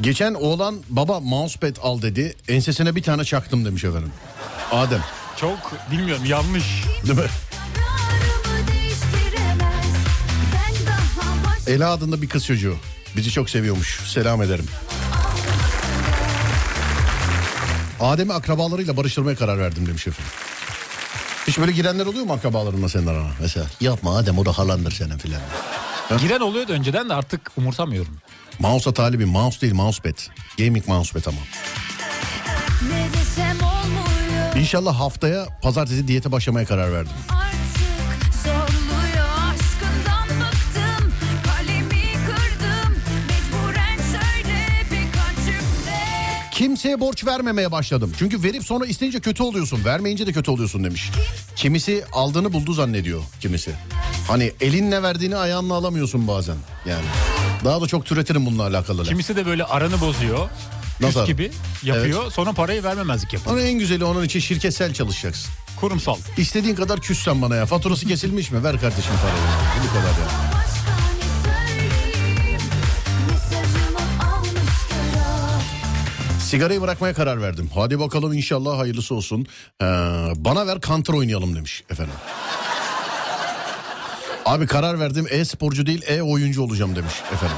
Geçen oğlan baba mousepad al dedi. Ensesine bir tane çaktım demiş efendim. Adem. Çok bilmiyorum yanlış. Değil mi? Ela adında bir kız çocuğu. Bizi çok seviyormuş. Selam ederim. Adem'i akrabalarıyla barıştırmaya karar verdim demiş efendim. Hiç böyle girenler oluyor mu akrabalarınla senin arana? Mesela yapma Adem o da halandır senin filan. Giren oluyordu önceden de artık umursamıyorum. Mouse'a talibim. Mouse değil mousepad. Gaming mousepad ama. İnşallah haftaya pazartesi diyete başlamaya karar verdim. Artık Kimseye borç vermemeye başladım. Çünkü verip sonra isteyince kötü oluyorsun. Vermeyince de kötü oluyorsun demiş. Kimisi aldığını buldu zannediyor kimisi. Hani elinle verdiğini ayağınla alamıyorsun bazen. Yani. Daha da çok türetirim bununla alakalı. Kimisi de böyle aranı bozuyor. Nasıl? Küs gibi yapıyor. Sonra parayı vermemezlik yapıyor. Ama en güzeli onun için şirketsel çalışacaksın. Kurumsal. İstediğin kadar küssen bana ya. Faturası kesilmiş mi? Ver kardeşim parayı. Bu kadar ya. Sigarayı bırakmaya karar verdim. Hadi bakalım inşallah hayırlısı olsun. Ee, bana ver counter oynayalım demiş efendim. Abi karar verdim e-sporcu değil e-oyuncu olacağım demiş efendim.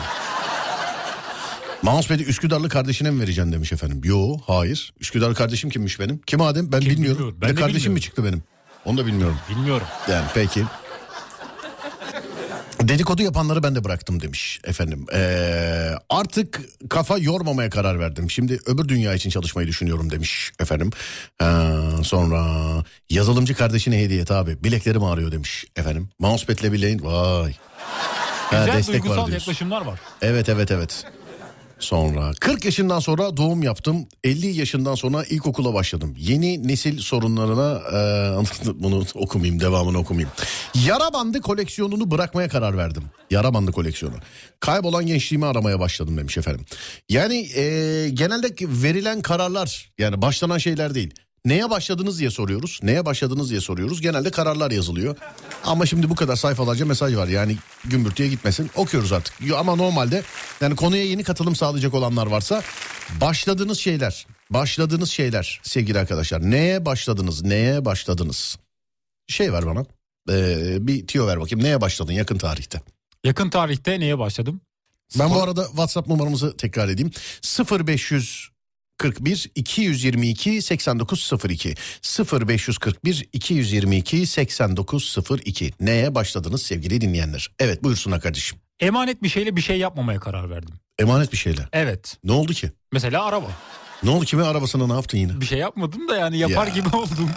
Mousepad'i Üsküdarlı kardeşine mi vereceksin demiş efendim. Yo hayır. Üsküdarlı kardeşim kimmiş benim? Kim Adem? Ben Kim bilmiyorum. Bir Ben de de kardeşim bilmiyorum. mi çıktı benim? Onu da bilmiyorum. Bilmiyorum. Yani peki. Dedikodu yapanları ben de bıraktım demiş efendim. Ee, artık kafa yormamaya karar verdim. Şimdi öbür dünya için çalışmayı düşünüyorum demiş efendim. Ee, sonra yazılımcı kardeşine hediye abi. Bileklerim ağrıyor demiş efendim. Mousepad'le bileğin vay. Ha, Güzel destek var duygusal diyorsun. yaklaşımlar var. Evet evet evet. Sonra 40 yaşından sonra doğum yaptım. 50 yaşından sonra ilkokula başladım. Yeni nesil sorunlarına e, bunu okumayayım devamını okumayayım. Yara bandı koleksiyonunu bırakmaya karar verdim. Yara bandı koleksiyonu. Kaybolan gençliğimi aramaya başladım demiş efendim. Yani e, genelde verilen kararlar yani başlanan şeyler değil. Neye başladınız diye soruyoruz. Neye başladınız diye soruyoruz. Genelde kararlar yazılıyor. Ama şimdi bu kadar sayfalarca mesaj var. Yani gümbürtüye gitmesin. Okuyoruz artık. Ama normalde yani konuya yeni katılım sağlayacak olanlar varsa başladığınız şeyler. Başladığınız şeyler sevgili arkadaşlar. Neye başladınız? Neye başladınız? Şey ver bana. Ee, bir tiyo ver bakayım. Neye başladın yakın tarihte? Yakın tarihte neye başladım? Ben bu arada WhatsApp numaramızı tekrar edeyim. 0541 222 8902 0541 222 8902 Neye başladınız sevgili dinleyenler? Evet buyursunlar kardeşim. Emanet bir şeyle bir şey yapmamaya karar verdim. Emanet bir şeyler. Evet. Ne oldu ki? Mesela araba. Ne oldu kimin arabasına ne yaptın yine? Bir şey yapmadım da yani yapar Ya. gibi oldum.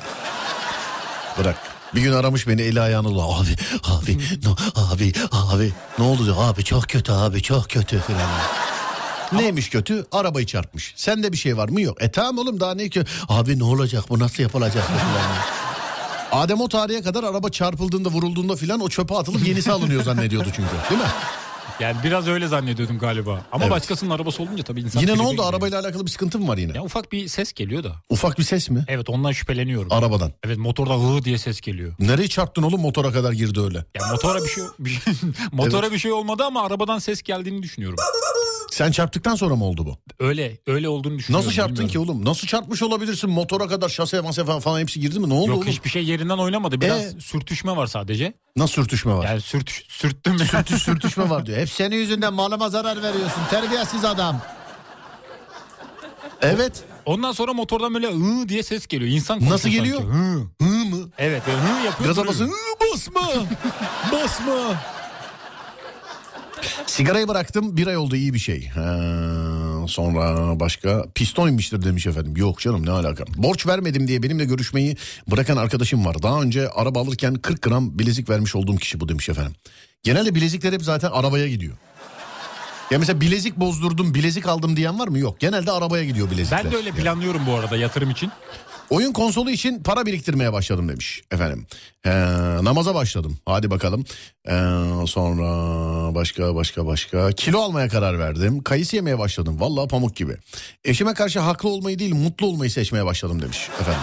Bırak. Bir gün aramış beni eli ayağını. Abi abi no, abi abi ne oldu diyor. Abi çok kötü abi çok kötü falan. Neymiş kötü? Arabayı çarpmış. Sende bir şey var mı? Yok. E tamam oğlum daha ne ki? Abi ne olacak bu nasıl yapılacak? Adem o tarihe kadar araba çarpıldığında vurulduğunda filan o çöpe atılıp yenisi alınıyor zannediyordu çünkü. Değil mi? Yani biraz öyle zannediyordum galiba. Ama Evet. başkasının arabası olunca tabii insan... Yine ne oldu? giriyor. Arabayla alakalı bir sıkıntı mı var yine? Ya ufak bir ses geliyor da. Ufak bir ses mi? Evet ondan şüpheleniyorum. Arabadan. Evet motorda hı diye ses geliyor. Nereye çarptın oğlum motora kadar girdi öyle? Ya motora bir şey, bir şey- motora bir şey olmadı ama arabadan ses geldiğini düşünüyorum. Sen çarptıktan sonra mı oldu bu? Öyle öyle olduğunu düşünüyorum. Nasıl çarptın ki bilmiyorum. oğlum? Nasıl çarpmış olabilirsin? Motora kadar şase mase falan, hepsi girdi mi? Ne oldu Yok oğlum? hiçbir şey yerinden oynamadı. Biraz Ee? sürtüşme var sadece. Nasıl sürtüşme var? Yani sürt, sürttüm. Sürtüş sürtüşme var diyor. Hep senin yüzünden malıma zarar veriyorsun. Terbiyesiz adam. Evet. Ondan sonra motordan böyle hı diye ses geliyor. İnsan Nasıl geliyor? Hı. Hı mı? Evet hı yapıyor. Gaza basın. Hı, basma. basma. Sigarayı bıraktım bir ay oldu iyi bir şey. Ha, sonra başka piston demiş efendim. Yok canım ne alaka. Borç vermedim diye benimle görüşmeyi bırakan arkadaşım var. Daha önce araba alırken 40 gram bilezik vermiş olduğum kişi bu demiş efendim. Genelde bilezikler hep zaten arabaya gidiyor. Ya mesela bilezik bozdurdum, bilezik aldım diyen var mı? Yok. Genelde arabaya gidiyor bilezikler. Ben de öyle planlıyorum bu arada yatırım için. Oyun konsolu için para biriktirmeye başladım demiş efendim. Ee, namaza başladım. Hadi bakalım. Ee, sonra başka başka başka. Kilo almaya karar verdim. Kayısı yemeye başladım. Vallahi pamuk gibi. Eşime karşı haklı olmayı değil mutlu olmayı seçmeye başladım demiş efendim.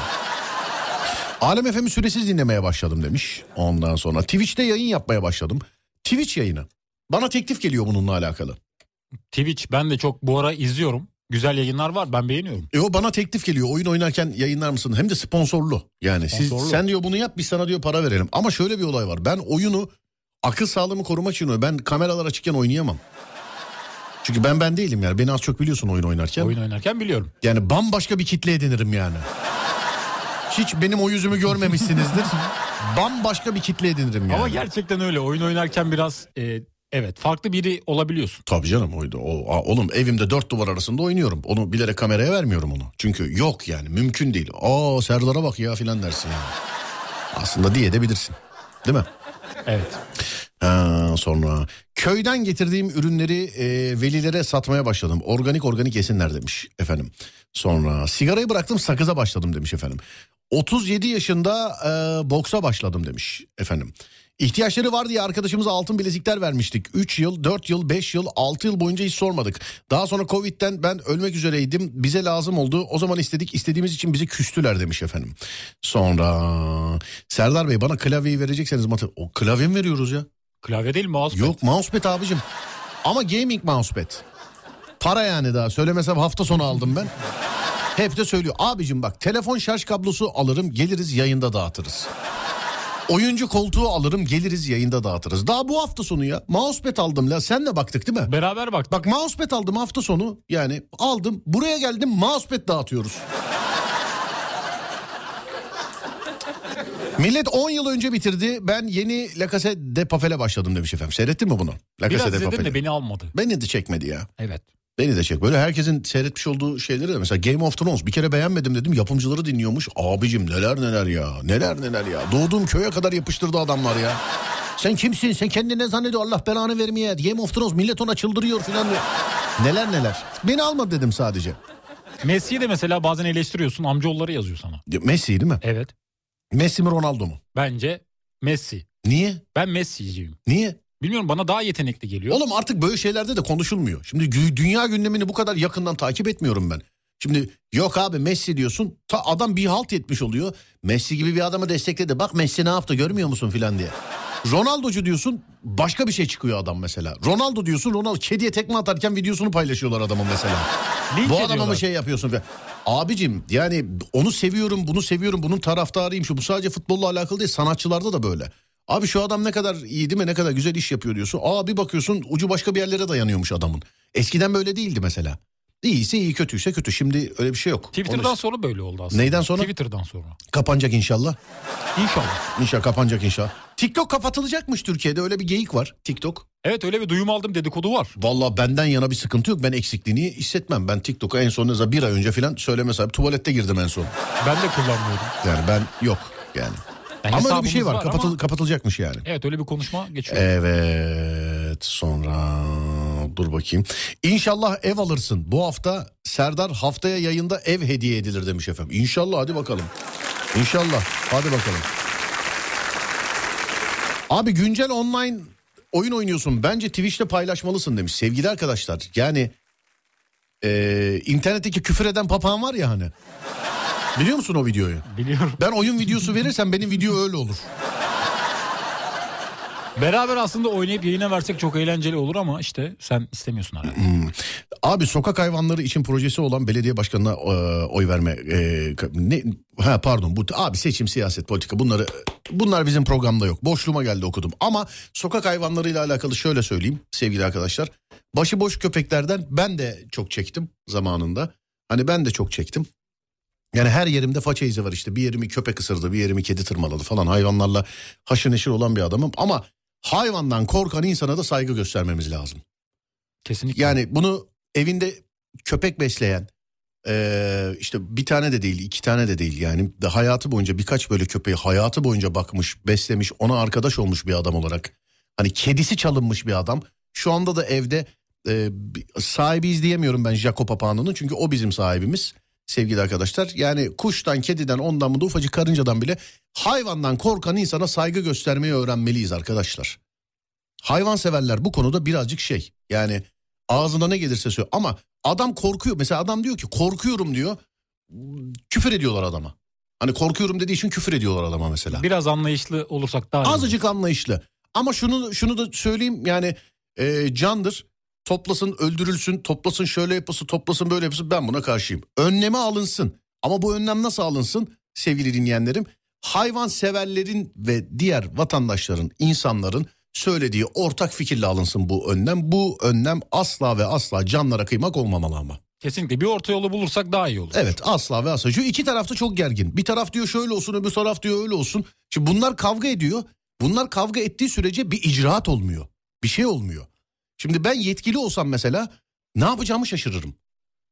Alem FM'i süresiz dinlemeye başladım demiş. Ondan sonra Twitch'te yayın yapmaya başladım. Twitch yayını. Bana teklif geliyor bununla alakalı. Twitch ben de çok bu ara izliyorum. Güzel yayınlar var ben beğeniyorum. E o bana teklif geliyor. Oyun oynarken yayınlar mısın? Hem de sponsorlu. Yani siz Sponsorlu. sen diyor bunu yap biz sana diyor para verelim. Ama şöyle bir olay var. Ben oyunu akıl sağlığımı korumak için oynuyorum. Ben kameralar açıkken oynayamam. Çünkü ben ben değilim yani. Beni az çok biliyorsun oyun oynarken. Oyun oynarken biliyorum. Yani bambaşka bir kitle edinirim yani. Hiç benim o yüzümü görmemişsinizdir. bambaşka bir kitle edinirim yani. Ama gerçekten öyle. Oyun oynarken biraz e, evet farklı biri olabiliyorsun. Tabii canım oydu. O, a- oğlum evimde dört duvar arasında oynuyorum. Onu bilerek kameraya vermiyorum onu. Çünkü yok yani mümkün değil. Aa Serdar'a bak ya filan dersin yani. Aslında diye de bilirsin. Değil mi? Evet. Ha, sonra köyden getirdiğim ürünleri e, velilere satmaya başladım. Organik organik yesinler demiş efendim. Sonra sigarayı bıraktım sakıza başladım demiş efendim. 37 yaşında e, boksa başladım demiş efendim. İhtiyaçları var diye arkadaşımıza altın bilezikler vermiştik. 3 yıl, 4 yıl, 5 yıl, 6 yıl boyunca hiç sormadık. Daha sonra Covid'den ben ölmek üzereydim. Bize lazım oldu. O zaman istedik. istediğimiz için bizi küstüler demiş efendim. Sonra Serdar Bey bana klavyeyi verecekseniz matı. O klavye mi veriyoruz ya? Klavye değil mousepad. Yok mousepad abicim. Ama gaming mousepad. Para yani daha söylemesem hafta sonu aldım ben. Hep de söylüyor. Abicim bak telefon şarj kablosu alırım geliriz yayında dağıtırız. Oyuncu koltuğu alırım geliriz yayında dağıtırız. Daha bu hafta sonu ya. Mousepad aldım la senle baktık değil mi? Beraber bak. Bak mousepad aldım hafta sonu yani aldım buraya geldim mousepad dağıtıyoruz. Millet 10 yıl önce bitirdi. Ben yeni La Casa de Papel'e başladım demiş efendim. Seyrettin mi bunu? La Biraz Casa de izledim Papel'i. de beni almadı. Beni de çekmedi ya. Evet. Beni de çek. Böyle herkesin seyretmiş olduğu şeyleri de mesela Game of Thrones bir kere beğenmedim dedim. Yapımcıları dinliyormuş. Abicim neler neler ya. Neler neler ya. Doğduğum köye kadar yapıştırdı adamlar ya. Sen kimsin? Sen kendini ne zannediyor? Allah belanı vermeye. Game of Thrones millet ona çıldırıyor filan diyor. Neler neler. Beni alma dedim sadece. Messi'yi de mesela bazen eleştiriyorsun amcaoğulları yazıyor sana. Messi değil mi? Evet. Messi mi Ronaldo mu? Bence Messi. Niye? Ben Messi'ciyim. Niye? Bilmiyorum bana daha yetenekli geliyor. Oğlum artık böyle şeylerde de konuşulmuyor. Şimdi dünya gündemini bu kadar yakından takip etmiyorum ben. Şimdi yok abi Messi diyorsun. Ta adam bir halt etmiş oluyor. Messi gibi bir adamı destekledi. Bak Messi ne yaptı görmüyor musun filan diye. Ronaldocu diyorsun başka bir şey çıkıyor adam mesela. Ronaldo diyorsun Ronaldo kediye tekme atarken videosunu paylaşıyorlar adamın mesela. Linç Bu adama mı şey yapıyorsun? falan. Abicim yani onu seviyorum bunu seviyorum bunun taraftarıyım. Şu bu sadece futbolla alakalı değil sanatçılarda da böyle. Abi şu adam ne kadar iyi değil mi ne kadar güzel iş yapıyor diyorsun. Aa bir bakıyorsun ucu başka bir yerlere dayanıyormuş adamın. Eskiden böyle değildi mesela. İyiyse iyi kötüyse kötü. Şimdi öyle bir şey yok. Twitter'dan Onun- sonra böyle oldu aslında. Neyden sonra? Twitter'dan sonra. Kapanacak inşallah. İnşallah. İnşallah kapanacak inşallah. TikTok kapatılacakmış Türkiye'de öyle bir geyik var TikTok. Evet öyle bir duyum aldım dedikodu var. Vallahi benden yana bir sıkıntı yok. Ben eksikliğini hissetmem. Ben TikTok'a en son ne bir ay önce falan söyleme sahibi tuvalette girdim en son. Ben de kullanmıyorum. Yani ben yok yani. Yani ama öyle bir şey hesabımız var, kapatıl- ama- kapatılacakmış yani. Evet öyle bir konuşma geçiyor. Evet sonra dur bakayım. İnşallah ev alırsın. Bu hafta Serdar haftaya yayında ev hediye edilir demiş efendim. İnşallah hadi bakalım. İnşallah hadi bakalım. Abi güncel online oyun oynuyorsun. Bence Twitch'te paylaşmalısın demiş. Sevgili arkadaşlar yani e, internetteki küfür eden papağan var ya hani. Biliyor musun o videoyu? Biliyorum. Ben oyun videosu verirsem benim video öyle olur. Beraber aslında oynayıp yayına versek çok eğlenceli olur ama işte sen istemiyorsun herhalde. Abi sokak hayvanları için projesi olan belediye başkanına e, oy verme e, ne ha pardon bu abi seçim siyaset politika bunları bunlar bizim programda yok. Boşluğuma geldi okudum. Ama sokak hayvanlarıyla alakalı şöyle söyleyeyim sevgili arkadaşlar. Başıboş köpeklerden ben de çok çektim zamanında. Hani ben de çok çektim. Yani her yerimde faça izi var işte. Bir yerimi köpek ısırdı, bir yerimi kedi tırmaladı falan. Hayvanlarla haşır neşir olan bir adamım. Ama hayvandan korkan insana da saygı göstermemiz lazım. Kesinlikle. Yani bunu evinde köpek besleyen eee, işte bir tane de değil iki tane de değil yani de hayatı boyunca birkaç böyle köpeği hayatı boyunca bakmış beslemiş ona arkadaş olmuş bir adam olarak hani kedisi çalınmış bir adam şu anda da evde bir- sahibi izleyemiyorum ben Jaco papağanının çünkü o bizim sahibimiz sevgili arkadaşlar yani kuştan kediden ondan bu da ufacık karıncadan bile hayvandan korkan insana saygı göstermeyi öğrenmeliyiz arkadaşlar. Hayvanseverler bu konuda birazcık şey yani ağzına ne gelirse söylüyor ama adam korkuyor mesela adam diyor ki korkuyorum diyor küfür ediyorlar adama. Hani korkuyorum dediği için küfür ediyorlar adama mesela. Biraz anlayışlı olursak daha iyi. Azıcık anlayışlı ama şunu şunu da söyleyeyim yani e, candır toplasın öldürülsün toplasın şöyle yapısı toplasın böyle yapısı ben buna karşıyım. Önleme alınsın ama bu önlem nasıl alınsın sevgili dinleyenlerim? Hayvan severlerin ve diğer vatandaşların insanların söylediği ortak fikirle alınsın bu önlem. Bu önlem asla ve asla canlara kıymak olmamalı ama. Kesinlikle bir orta yolu bulursak daha iyi olur. Evet asla ve asla. Şu iki tarafta çok gergin. Bir taraf diyor şöyle olsun öbür taraf diyor öyle olsun. Şimdi bunlar kavga ediyor. Bunlar kavga ettiği sürece bir icraat olmuyor. Bir şey olmuyor. Şimdi ben yetkili olsam mesela ne yapacağımı şaşırırım.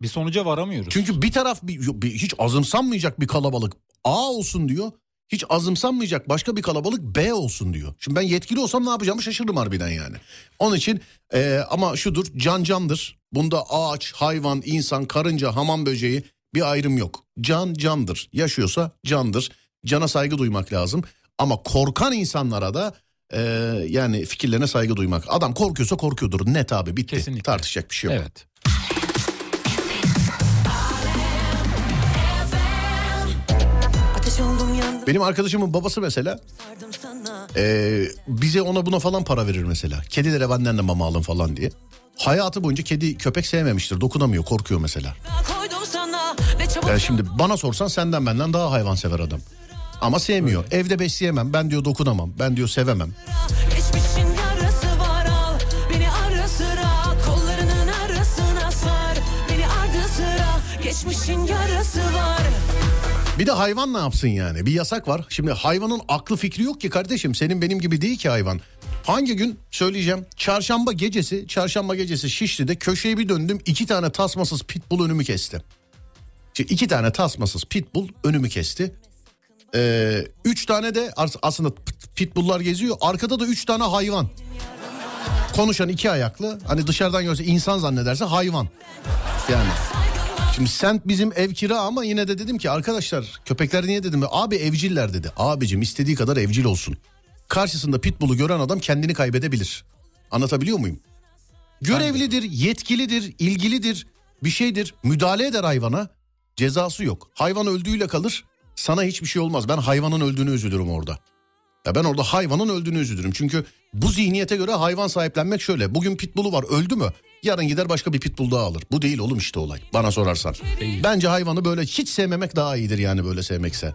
Bir sonuca varamıyoruz. Çünkü bir taraf bir, bir- hiç azımsanmayacak bir kalabalık A olsun diyor. Hiç azımsanmayacak başka bir kalabalık B olsun diyor. Şimdi ben yetkili olsam ne yapacağımı şaşırırım harbiden yani. Onun için e, ama şudur can candır. Bunda ağaç, hayvan, insan, karınca, hamam böceği bir ayrım yok. Can candır. Yaşıyorsa candır. Cana saygı duymak lazım. Ama korkan insanlara da e, yani fikirlerine saygı duymak. Adam korkuyorsa korkuyordur. Net abi bitti. Kesinlikle. Tartışacak bir şey yok. Evet. Benim arkadaşımın babası mesela Ee, bize ona buna falan para verir mesela. Kedilere benden de mama alın falan diye. Hayatı boyunca kedi köpek sevmemiştir. Dokunamıyor, korkuyor mesela. Yani şimdi bana sorsan senden benden daha hayvansever adam. Ama sevmiyor. Evde besleyemem. Ben diyor dokunamam. Ben diyor sevemem. Geçmişin yarası var al Beni ara sıra Kollarının arasına sar Beni ardı sıra Geçmişin yarası var Bir de hayvan ne yapsın yani? Bir yasak var. Şimdi hayvanın aklı fikri yok ki kardeşim. Senin benim gibi değil ki hayvan. Hangi gün söyleyeceğim. Çarşamba gecesi, çarşamba gecesi Şişli'de köşeyi bir döndüm. iki tane tasmasız pitbull önümü kesti. Şimdi iki tane tasmasız pitbull önümü kesti. Ee, üç tane de as- aslında pit- pitbulllar geziyor. Arkada da üç tane hayvan. konuşan iki ayaklı hani dışarıdan görse insan zannederse hayvan. Yani. Şimdi sen bizim ev kira ama yine de dedim ki arkadaşlar köpekler niye dedim abi evciller dedi. Abicim istediği kadar evcil olsun. Karşısında pitbull'u gören adam kendini kaybedebilir. Anlatabiliyor muyum? Görevlidir, yetkilidir, ilgilidir, bir şeydir. Müdahale eder hayvana. Cezası yok. Hayvan öldüğüyle kalır. Sana hiçbir şey olmaz. Ben hayvanın öldüğünü üzülürüm orada. Ya ben orada hayvanın öldüğünü üzülürüm. Çünkü bu zihniyete göre hayvan sahiplenmek şöyle. Bugün pitbull'u var öldü mü? Yarın gider başka bir pitbull daha alır. Bu değil oğlum işte olay. Bana sorarsan. Bence hayvanı böyle hiç sevmemek daha iyidir yani böyle sevmekse.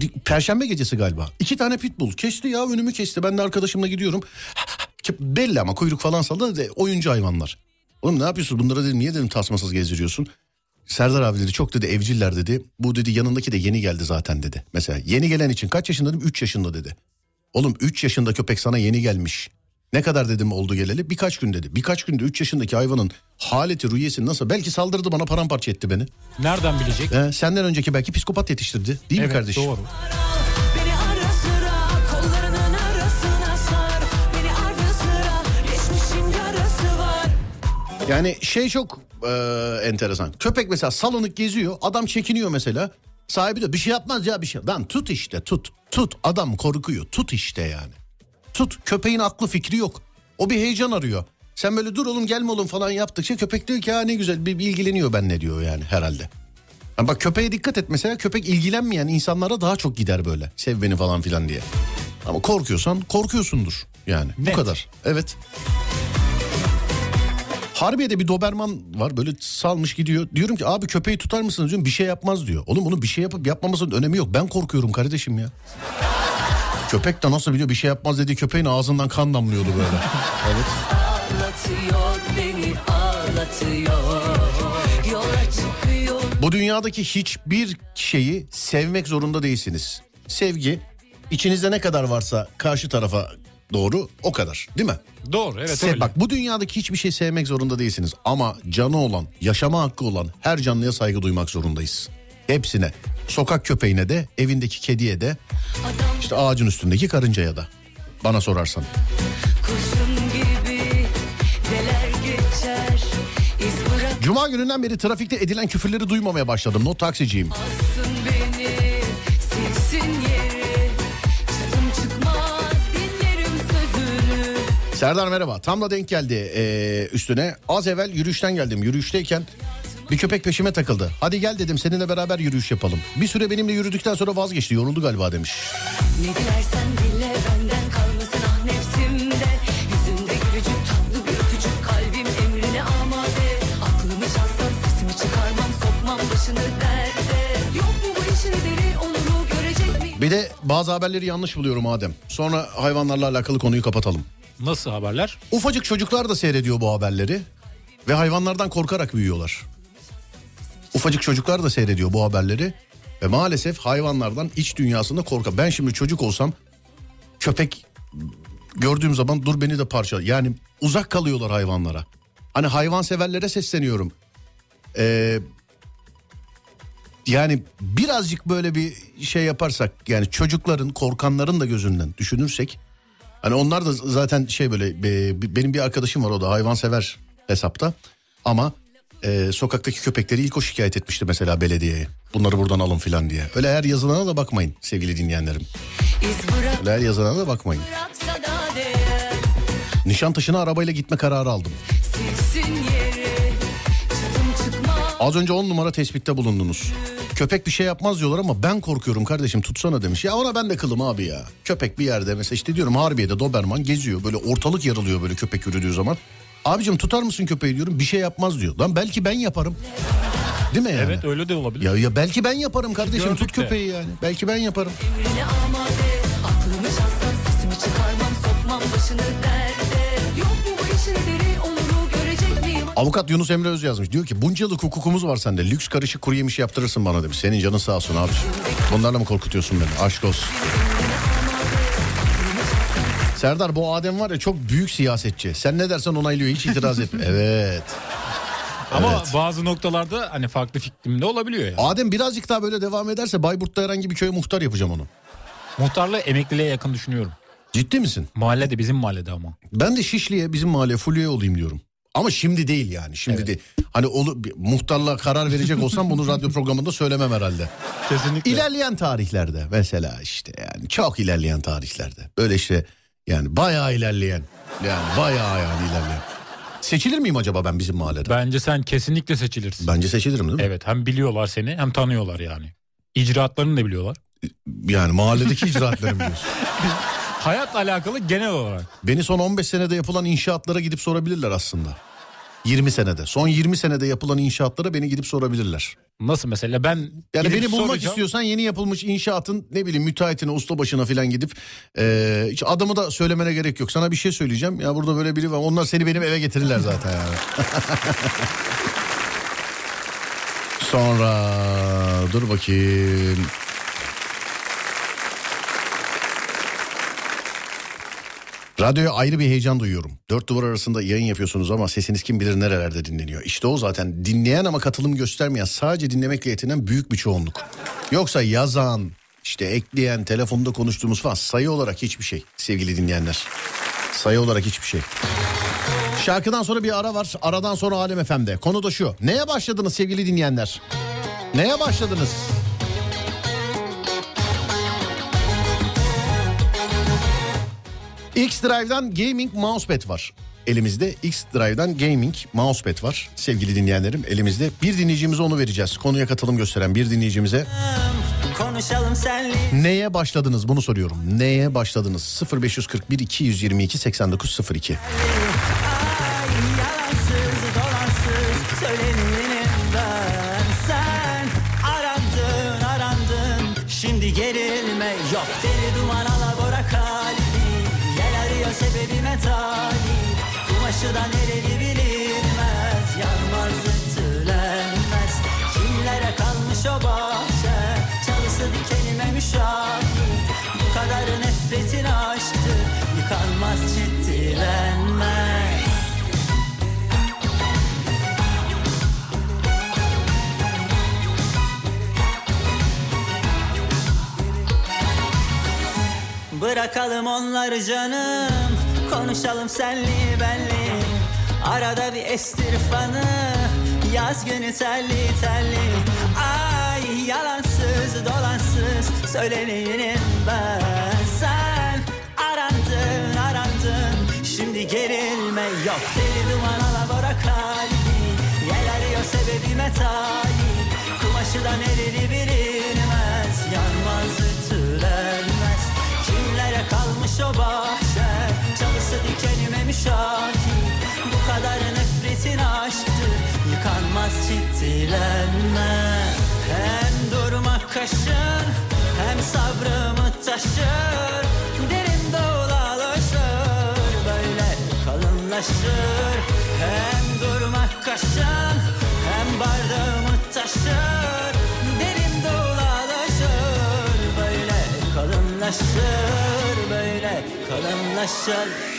Di- Perşembe gecesi galiba. İki tane pitbull kesti ya önümü kesti. Ben de arkadaşımla gidiyorum. Belli ama kuyruk falan salladı oyuncu hayvanlar. Oğlum ne yapıyorsun bunlara dedim niye dedim tasmasız gezdiriyorsun? Serdar abi dedi çok dedi evciller dedi. Bu dedi yanındaki de yeni geldi zaten dedi. Mesela yeni gelen için kaç yaşında dedim 3 yaşında dedi. Oğlum 3 yaşında köpek sana yeni gelmiş. Ne kadar dedim oldu geleli? Birkaç gün dedi. Birkaç günde 3 yaşındaki hayvanın haleti, rüyesi nasıl? Belki saldırdı bana paramparça etti beni. Nereden bilecek? He, senden önceki belki psikopat yetiştirdi. Değil mi evet kardeşim? doğru. Yani şey çok e, enteresan. Köpek mesela salınık geziyor. Adam çekiniyor mesela. Sahibi de bir şey yapmaz ya bir şey. Lan tut işte tut. Tut adam korkuyor. Tut işte yani. Tut köpeğin aklı fikri yok. O bir heyecan arıyor. Sen böyle dur oğlum gelme oğlum falan yaptıkça köpek diyor ki ya ne güzel bir, bir ilgileniyor benimle diyor yani herhalde. Yani bak köpeğe dikkat et mesela köpek ilgilenmeyen insanlara daha çok gider böyle. Sev beni falan filan diye. Ama korkuyorsan korkuyorsundur yani. Bu Net. kadar. Evet. Harbiye'de bir Doberman var böyle salmış gidiyor. Diyorum ki abi köpeği tutar mısınız diyorum bir şey yapmaz diyor. Oğlum bunun bir şey yapıp yapmamasının önemi yok. Ben korkuyorum kardeşim ya. Köpek de nasıl biliyor bir şey yapmaz dediği köpeğin ağzından kan damlıyordu böyle. Evet. Ağlatıyor beni ağlatıyor Bu dünyadaki hiçbir şeyi sevmek zorunda değilsiniz. Sevgi içinizde ne kadar varsa karşı tarafa doğru o kadar değil mi? Doğru evet Sev- öyle. Bak bu dünyadaki hiçbir şey sevmek zorunda değilsiniz. Ama canı olan, yaşama hakkı olan her canlıya saygı duymak zorundayız. Hepsine. Sokak köpeğine de, evindeki kediye de, işte ağacın üstündeki karıncaya da. Bana sorarsan. Cuma gününden beri trafikte edilen küfürleri duymamaya başladım. Not taksiciyim. beni Serdar merhaba. Tam da denk geldi ee, üstüne. Az evvel yürüyüşten geldim. Yürüyüşteyken bir köpek peşime takıldı. Hadi gel dedim seninle beraber yürüyüş yapalım. Bir süre benimle yürüdükten sonra vazgeçti. Yoruldu galiba demiş. Ne dilersen dile benden Bir de bazı haberleri yanlış buluyorum Adem. Sonra hayvanlarla alakalı konuyu kapatalım. Nasıl haberler? Ufacık çocuklar da seyrediyor bu haberleri ve hayvanlardan korkarak büyüyorlar. Ufacık çocuklar da seyrediyor bu haberleri ve maalesef hayvanlardan iç dünyasında korka. Ben şimdi çocuk olsam köpek gördüğüm zaman dur beni de parça. Yani uzak kalıyorlar hayvanlara. Hani hayvan severlere sesleniyorum. Ee, yani birazcık böyle bir şey yaparsak yani çocukların korkanların da gözünden düşünürsek Hani onlar da zaten şey böyle benim bir arkadaşım var o da hayvansever hesapta. Ama e, sokaktaki köpekleri ilk o şikayet etmişti mesela belediyeye. Bunları buradan alın filan diye. Öyle her yazılana da bakmayın sevgili dinleyenlerim. Öyle her yazılana da bakmayın. Nişantaşı'na arabayla gitme kararı aldım. Çıkmaz Az önce 10 numara tespitte bulundunuz. Köpek bir şey yapmaz diyorlar ama ben korkuyorum kardeşim tutsana demiş. Ya ona ben de kılım abi ya. Köpek bir yerde mesela işte diyorum Harbiye'de Doberman geziyor. Böyle ortalık yarılıyor böyle köpek yürüdüğü zaman. Abicim tutar mısın köpeği diyorum bir şey yapmaz diyor. Lan belki ben yaparım. Değil mi yani? Evet öyle de olabilir. Ya, ya belki ben yaparım kardeşim Gördük tut de. köpeği yani. Belki ben yaparım. emrine amade Aklımı çalsan sesimi çıkarmam sokmam başını Avukat Yunus Emre Öz yazmış. Diyor ki bunca yıllık hukukumuz var sende. Lüks karışık kuru yemiş yaptırırsın bana demiş. Senin canın sağ olsun abi. Bunlarla mı korkutuyorsun beni? Aşk olsun. Serdar bu Adem var ya çok büyük siyasetçi. Sen ne dersen onaylıyor hiç itiraz etmiyor. Evet. Ama Evet. bazı noktalarda hani farklı fikrimde olabiliyor ya. Adem birazcık daha böyle devam ederse Bayburt'ta herhangi bir köye muhtar yapacağım onu. Muhtarlığı emekliliğe yakın düşünüyorum. Ciddi misin? Mahallede bizim mahallede ama. Ben de Şişli'ye bizim mahalle Fulya'ya olayım diyorum. Ama şimdi değil yani şimdi Evet. değil. Hani olu, muhtarla karar verecek olsam bunu radyo programında söylemem herhalde. Kesinlikle. İlerleyen tarihlerde mesela işte yani çok ilerleyen tarihlerde. Böyle işte yani bayağı ilerleyen yani bayağı yani ilerleyen. Seçilir miyim acaba ben bizim mahallede? Bence sen kesinlikle seçilirsin. Bence seçilirim değil mi? Evet hem biliyorlar seni hem tanıyorlar yani. İcraatlarını da biliyorlar. Yani mahalledeki icraatlarım diyorsun. Hayatla alakalı genel olarak. Beni son 15 senede yapılan inşaatlara gidip sorabilirler aslında. 20 senede. Son 20 senede yapılan inşaatlara beni gidip sorabilirler. Nasıl mesela ben Yani beni bulmak soracağım. istiyorsan yeni yapılmış inşaatın ne bileyim müteahhitine, ustabaşına falan gidip e, hiç adımı da söylemene gerek yok. Sana bir şey söyleyeceğim. Ya burada böyle biri var. Onlar seni benim eve getirirler zaten yani. Sonra dur bakayım. Radyoya ayrı bir heyecan duyuyorum. Dört duvar arasında yayın yapıyorsunuz ama sesiniz kim bilir nerelerde dinleniyor. İşte o zaten dinleyen ama katılım göstermeyen sadece dinlemekle yetinen büyük bir çoğunluk. Yoksa yazan, işte ekleyen, telefonda konuştuğumuz falan sayı olarak hiçbir şey sevgili dinleyenler. Sayı olarak hiçbir şey. Şarkıdan sonra bir ara var. Aradan sonra Alem FM'de. Konu da şu. Neye başladınız sevgili dinleyenler? Neye başladınız? X-Drive'dan Gaming Mousepad var. Elimizde X-Drive'dan Gaming Mousepad var. Sevgili dinleyenlerim elimizde. Bir dinleyicimize onu vereceğiz. Konuya katılım gösteren bir dinleyicimize. Konuşalım senli Neye başladınız bunu soruyorum. Neye başladınız? 0541 222 8902. Kumaşı da nereli bilinmez. Yanmaz ütülenmez Kimlere kalmış o bahçe? Çalısı dikenime müşahit. Bu kadar nefretin aşktı Yıkanmaz ciddilenmez Bırakalım onları canım. Konuşalım senli benli Arada bir estir fanı Yaz günü telli telli Ay yalansız dolansız Söyleneyim ben. Sen arandın arandın Şimdi gerilme yok. Deli duman alabora kalbi Yel arıyor sebebime talip Kumaşı da nereli bilinmez Yanmaz ütülenmez. Kimlere kalmış o bahçe? Çalısı dikenime müşahit Bu kadar nefretin aşktı Yıkanmaz ciddilenmez Hem durmak kaşın Hem sabrımı taşır. Derin dolalaşır Böyle kalınlaşır. Hem durmak kaşın Hem bardağımı taşır. Derin dolalaşır Böyle kalınlaşır Böyle kalınlaşır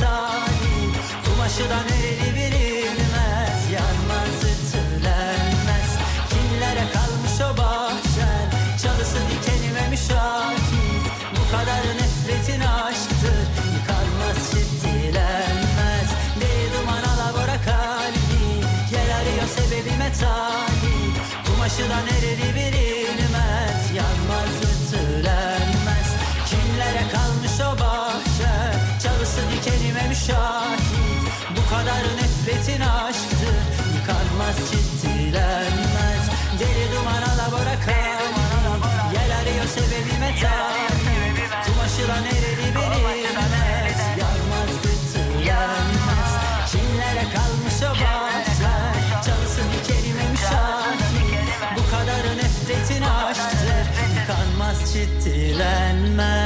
talip Kumaşı da nereli bilinmez Yanmaz ütülenmez. Kimlere kalmış o bahçen? Çalısı dikenime müşahit Bu kadar nefretin aşktı Yıkanmaz ciddilenmez Deli duman alabora kalbi Yel arıyor sebebime talip. Kumaşı da nereli bilinmez Yıkanmaz ciddilenmez Deli duman alabora kalbi Yel arıyor sebebime talip Kumaşı da nereli bilinmez. Yanmaz ütülenmez Kimlere kalmış o bahçe. Çalısı dikenime müşahit Bu kadar nefretin aşktı Yıkanmaz ciddilenmez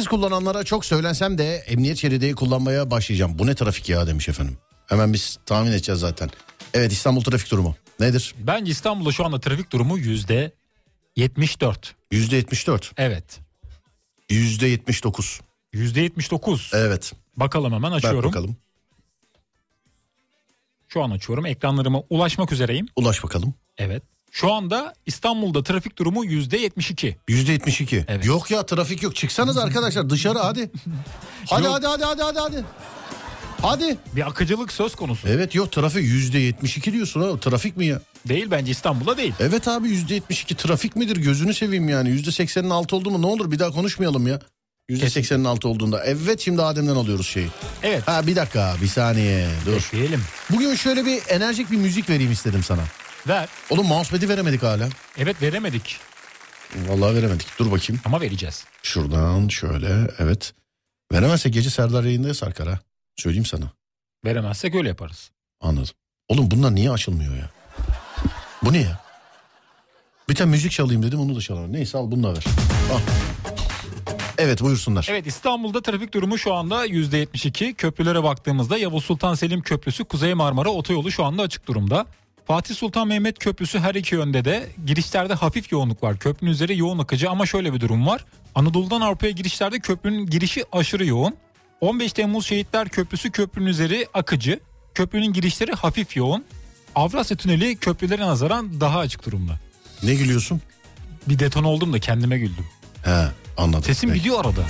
Gereksiz kullananlara çok söylensem de emniyet şeridi kullanmaya başlayacağım. Bu ne trafik ya demiş efendim. Hemen biz tahmin edeceğiz zaten. Evet İstanbul trafik durumu nedir? Bence İstanbul'da şu anda trafik durumu yüzde 74. Yüzde 74, Evet. yüzde 79. Yüzde 79. Evet. Bakalım hemen açıyorum. bakalım. Şu an açıyorum. Ekranlarıma ulaşmak üzereyim. Ulaş bakalım. Evet. Şu anda İstanbul'da trafik durumu yüzde 72. Yüzde 72. Evet. Yok ya trafik yok. Çıksanız arkadaşlar dışarı hadi. Hadi Yok. hadi hadi hadi hadi hadi. Hadi. Bir akıcılık söz konusu. Evet yok trafik yüzde 72 diyorsun ha. Trafik mi ya? Değil bence İstanbul'da değil. Evet abi yüzde 72 trafik midir gözünü seveyim yani. Yüzde 80'in altı oldu mu ne olur bir daha konuşmayalım ya. Yüzde 80'in altı olduğunda. Evet şimdi Adem'den alıyoruz şeyi. Evet. Ha bir dakika bir saniye dur. Bekleyelim. Bugün şöyle bir enerjik bir müzik vereyim istedim sana. Ver. Oğlum mousepad'i veremedik hala. Evet veremedik Vallahi veremedik. Dur bakayım. ama vereceğiz. Şuradan şöyle evet. Veremezse gece Serdar yayında sarkar ha. Söyleyeyim sana. Veremezsek öyle yaparız. Anladım. Oğlum bunlar niye açılmıyor ya? Bu ne ya? Bir tane müzik çalayım dedim onu da çalamadım. Neyse al bunu da ver. Al. Evet buyursunlar. Evet İstanbul'da trafik durumu şu anda %72. Köprülere baktığımızda Yavuz Sultan Selim Köprüsü Kuzey Marmara Otoyolu şu anda açık durumda. Fatih Sultan Mehmet Köprüsü her iki yönde de girişlerde hafif yoğunluk var. Köprünün üzeri yoğun akıcı ama şöyle bir durum var. Anadolu'dan Avrupa'ya girişlerde köprünün girişi aşırı yoğun. 15 Temmuz Şehitler Köprüsü köprünün üzeri akıcı. Köprünün girişleri hafif yoğun. Avrasya Tüneli köprülere nazaran daha açık durumda. Ne gülüyorsun? Bir deton oldum da kendime güldüm. He anladım. Sesim Peki. gidiyor arada.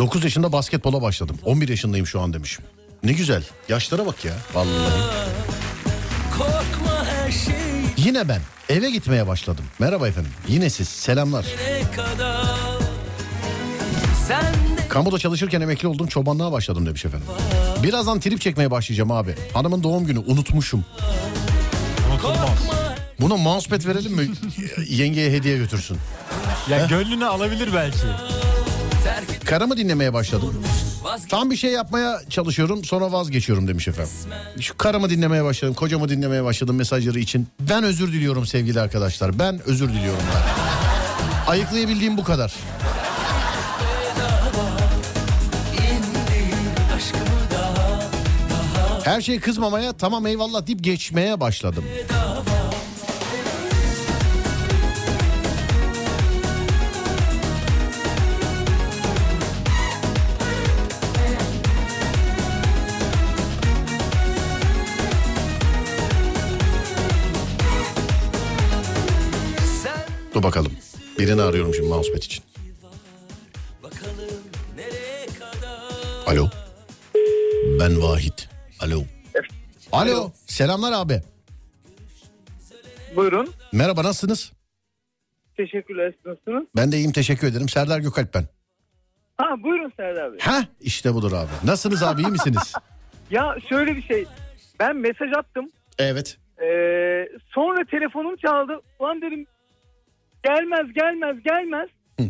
9 yaşında basketbola başladım. 11 yaşındayım şu an demişim. Ne güzel. Yaşlara bak ya. Vallahi. Korkma her şey Yine ben eve gitmeye başladım. Merhaba efendim. Yine siz. Selamlar. Kamuda çalışırken emekli oldum. Çobanlığa başladım demiş efendim. Birazdan trip çekmeye başlayacağım abi. Hanımın doğum günü unutmuşum. Unutulmaz. Buna mousepad verelim mi? Yengeye hediye götürsün. Ya gönlünü alabilir belki. Karımı dinlemeye başladım. Tam bir şey yapmaya çalışıyorum sonra vazgeçiyorum demiş efendim. Şu karımı dinlemeye başladım, kocamı dinlemeye başladım mesajları için. Ben özür diliyorum sevgili arkadaşlar. Ben özür diliyorum ben. Ayıklayabildiğim bu kadar. Her şey kızmamaya tamam eyvallah deyip geçmeye başladım. Dur bakalım. Birini arıyorum şimdi mousepad için. Alo. Ben Vahit. Alo. Alo. Selamlar abi. Buyurun. Merhaba nasılsınız? Teşekkürler. Nasılsınız? Ben de iyiyim teşekkür ederim. Serdar Gökalp ben. Ha buyurun Serdar Bey. Ha işte budur abi. Nasılsınız abi iyi misiniz? Ya şöyle bir şey. Ben mesaj attım. evet. Ee, sonra telefonum çaldı. Ulan dedim gelmez gelmez gelmez. Hı.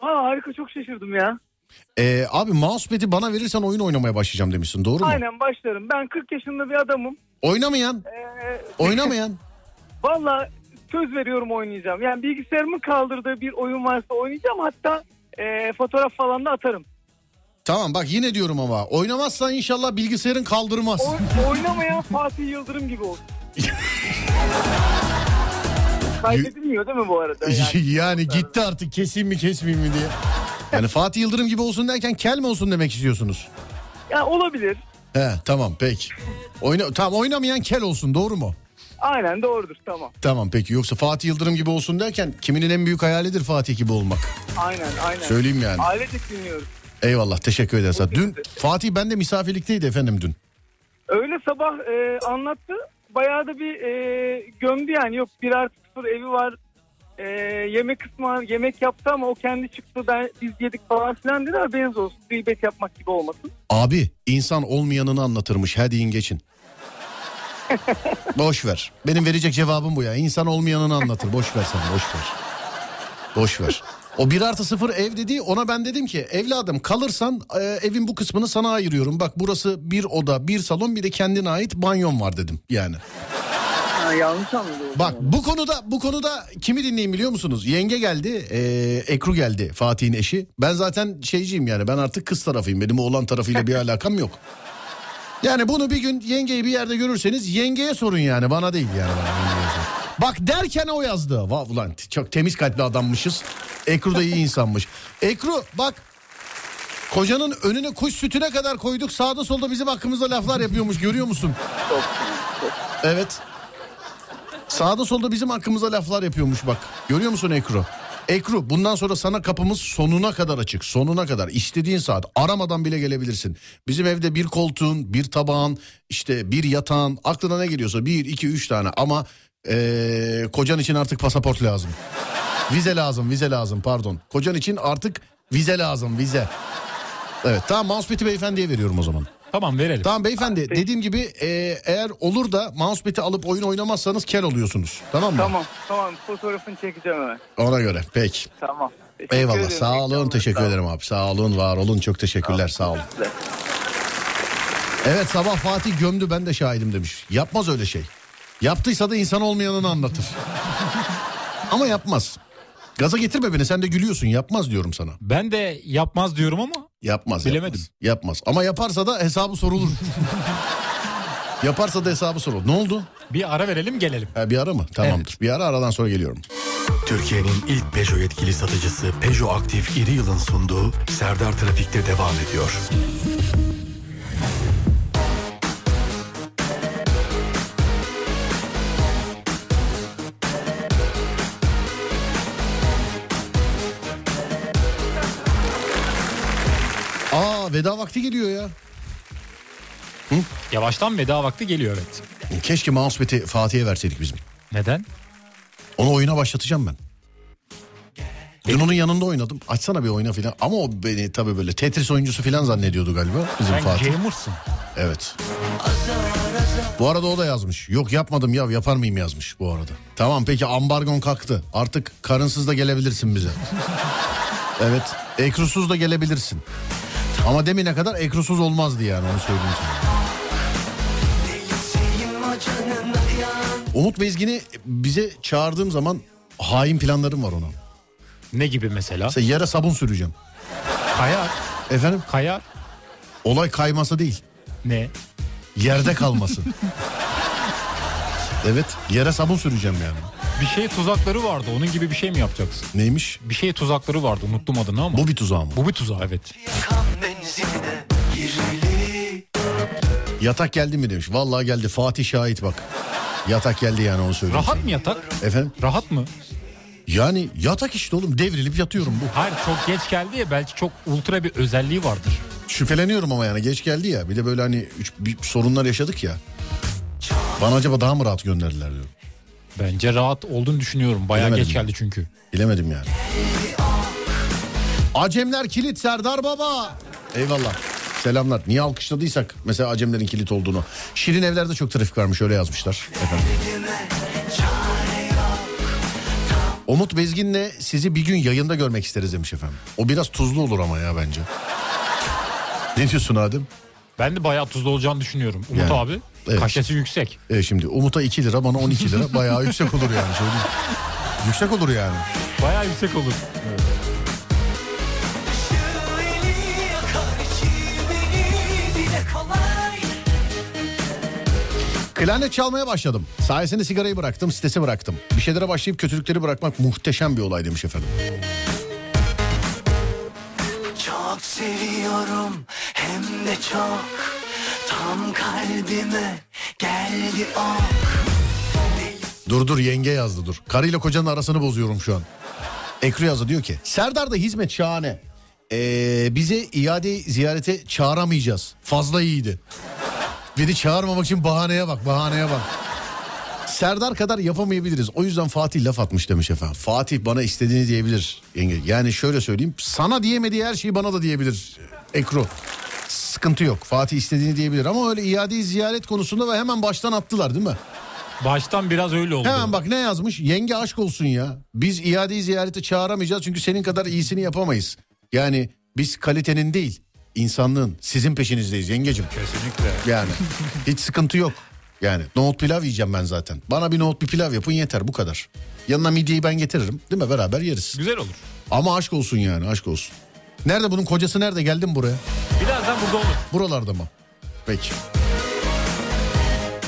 Aa, harika çok şaşırdım ya. Ee, abi mousepad'i bana verirsen oyun oynamaya başlayacağım demişsin doğru mu? Aynen başlarım. Ben 40 yaşında bir adamım. Oynamayan. Ee, Oynamayan. Valla söz veriyorum oynayacağım. Yani bilgisayarımın kaldırdığı bir oyun varsa oynayacağım. Hatta e, fotoğraf falan da atarım. Tamam bak yine diyorum ama oynamazsan inşallah bilgisayarın kaldırmaz. O, oynamayan Fatih Yıldırım gibi olsun. Kaydedilmiyor değil mi bu arada? Yani, Yani, gitti artık keseyim mi kesmeyeyim mi diye. Yani Fatih Yıldırım gibi olsun derken kel mi olsun demek istiyorsunuz? ya olabilir. He tamam peki. Oyna, tamam oynamayan kel olsun doğru mu? Aynen doğrudur tamam. Tamam peki yoksa Fatih Yıldırım gibi olsun derken kiminin en büyük hayalidir Fatih gibi olmak. Aynen aynen. Söyleyeyim yani. Ailecek dinliyoruz. Eyvallah teşekkür ederiz. Dün Fatih ben de misafirlikteydi efendim dün. Öyle sabah e, anlattı. Bayağı da bir e, gömdü yani. Yok bir artı sıfır evi var. E, yemek kısmı. Yemek yaptı ama o kendi çıktı. Ben, biz yedik falan filan dedi. Haberiniz olsun. Gıybet yapmak gibi olmasın. Abi insan olmayanını anlatırmış hadi in geçin. boş ver. Benim verecek cevabım bu ya. İnsan olmayanını anlatır. Boş ver sen boş ver. Boş ver. O bir artı sıfır ev dediği ona ben dedim ki evladım kalırsan e, evin bu kısmını sana ayırıyorum. Bak burası bir oda bir salon bir de kendine ait banyon var dedim yani. Ha, yanlış anladım. Bak bu konuda bu konuda kimi dinleyeyim biliyor musunuz? Yenge geldi, e, Ekru geldi Fatih'in eşi. Ben zaten şeyciyim yani ben artık kız tarafıyım. Benim oğlan tarafıyla bir alakam yok. Yani bunu bir gün yengeyi bir yerde görürseniz yengeye sorun yani bana değil yani. Bak derken o yazdı. Va ulan çok temiz kalpli adammışız. Ekru da iyi insanmış. Ekru bak kocanın önüne kuş sütüne kadar koyduk. Sağda solda bizim hakkımızda laflar yapıyormuş görüyor musun? Evet. Sağda solda bizim hakkımıza laflar yapıyormuş bak. Görüyor musun Ekru? Ekru bundan sonra sana kapımız sonuna kadar açık. Sonuna kadar istediğin saat aramadan bile gelebilirsin. Bizim evde bir koltuğun, bir tabağın, işte bir yatağın aklına ne geliyorsa bir, iki, üç tane ama ee, kocan için artık pasaport lazım. Vize lazım, vize lazım pardon. Kocan için artık vize lazım, vize. Evet tamam mousepad'i beyefendiye veriyorum o zaman. Tamam verelim. Tamam beyefendi dediğim gibi e, eğer olur da mousepad'i alıp oyun oynamazsanız kel oluyorsunuz. Tamam mı? Tamam tamam fotoğrafını çekeceğim hemen. Ona göre peki. Tamam. Teşekkür Eyvallah ediyorum. sağ olun teşekkür olun. ederim abi. Sağ olun var olun çok teşekkürler sağ olun. Evet sabah Fatih gömdü ben de şahidim demiş. Yapmaz öyle şey. Yaptıysa da insan olmayanını anlatır. Ama yapmaz. Gaza getirme beni sen de gülüyorsun yapmaz diyorum sana. Ben de yapmaz diyorum ama Yapmaz. Bilemedim. Yapmaz, yapmaz. ama yaparsa da hesabı sorulur. yaparsa da hesabı sorulur. Ne oldu? bir ara verelim gelelim. Ha, bir ara mı? Tamamdır. Bir ara aradan sonra geliyorum. Türkiye'nin ilk Peugeot yetkili satıcısı Peugeot Aktif İri Yıl'ın sunduğu Serdar Trafik'te devam ediyor. Veda veda vakti geliyor ya. Yavaştan veda vakti geliyor evet. Keşke mousepad'i Fatih'e verseydik bizim. Neden? Onu oyuna başlatacağım ben. Dün onun yanında oynadım. Açsana bir oyna filan. Ama o beni tabii böyle Tetris oyuncusu filan zannediyordu galiba bizim Sen Fatih. gamersın. Evet. Bu arada o da yazmış. Yok yapmadım ya yapar mıyım yazmış bu arada. Tamam peki ambargon kalktı. Artık karınsız da gelebilirsin bize. evet. Ekrusuz da gelebilirsin. Ama demine kadar ekrusuz olmazdı yani onu söyleyeyim sana. Umut Bezgin'i bize çağırdığım zaman hain planlarım var ona. Ne gibi mesela? Mesela yere sabun süreceğim. Kayar. Efendim Kayar. olay kayması değil. Ne? Yerde kalması. evet yere sabun süreceğim yani. Bir şey tuzakları vardı. Onun gibi bir şey mi yapacaksın? Neymiş? Bir şey tuzakları vardı. Unuttum adını ama. Bu bir tuzağı mı? Bu bir tuzak evet. Yatak geldi mi demiş. Vallahi geldi Fatih şahit bak. Yatak geldi yani onu söyleyeyim. Rahat mı yatak? Efendim? Rahat mı? Yani yatak işte oğlum devrilip yatıyorum bu. Hayır çok geç geldi ya belki çok ultra bir özelliği vardır. Şüpheleniyorum ama yani geç geldi ya. Bir de böyle hani üç, bir sorunlar yaşadık ya. Bana acaba daha mı rahat gönderdiler diyorum. Bence rahat olduğunu düşünüyorum. Bayağı Bilemedim geç geldi çünkü. Bilemedim yani. Acemler kilit Serdar Baba. Eyvallah. Selamlar. Niye alkışladıysak mesela Acemlerin kilit olduğunu. Şirin evlerde çok trafik varmış öyle yazmışlar. Efendim. Umut Bezgin'le sizi bir gün yayında görmek isteriz demiş efendim. O biraz tuzlu olur ama ya bence. ne diyorsun Adem? Ben de bayağı tuzlu olacağını düşünüyorum. Umut Yani, abi evet. kaşesi yüksek. E şimdi Umut'a 2 lira bana 12 lira bayağı yüksek olur yani söyleyeyim. Yüksek olur yani. Bayağı yüksek olur. Klarnet çalmaya başladım. Sayesinde sigarayı bıraktım, stresi bıraktım. Bir şeylere başlayıp kötülükleri bırakmak muhteşem bir olay demiş efendim. Seviyorum hem de çok Tam kalbime geldi ok Dur dur yenge yazdı dur. Karıyla kocanın arasını bozuyorum şu an. Ekru yazdı diyor ki Serdar da hizmet şahane. Ee, bize iade ziyarete çağıramayacağız. Fazla iyiydi. Beni çağırmamak için bahaneye bak bahaneye bak. Serdar kadar yapamayabiliriz. O yüzden Fatih laf atmış demiş efendim. Fatih bana istediğini diyebilir. Yenge. Yani şöyle söyleyeyim. Sana diyemediği her şeyi bana da diyebilir. Ekru. Sıkıntı yok. Fatih istediğini diyebilir. Ama öyle iade ziyaret konusunda ve hemen baştan attılar değil mi? Baştan biraz öyle oldu. Hemen bak ne yazmış? Yenge aşk olsun ya. Biz iade ziyarete çağıramayacağız çünkü senin kadar iyisini yapamayız. Yani biz kalitenin değil insanlığın sizin peşinizdeyiz yengecim. Kesinlikle. Yani hiç sıkıntı yok. Yani nohut pilav yiyeceğim ben zaten. Bana bir nohut bir pilav yapın yeter bu kadar. Yanına midyeyi ben getiririm değil mi beraber yeriz. Güzel olur. Ama aşk olsun yani aşk olsun. Nerede bunun kocası nerede geldim buraya? Birazdan burada olur. Buralarda mı? Peki.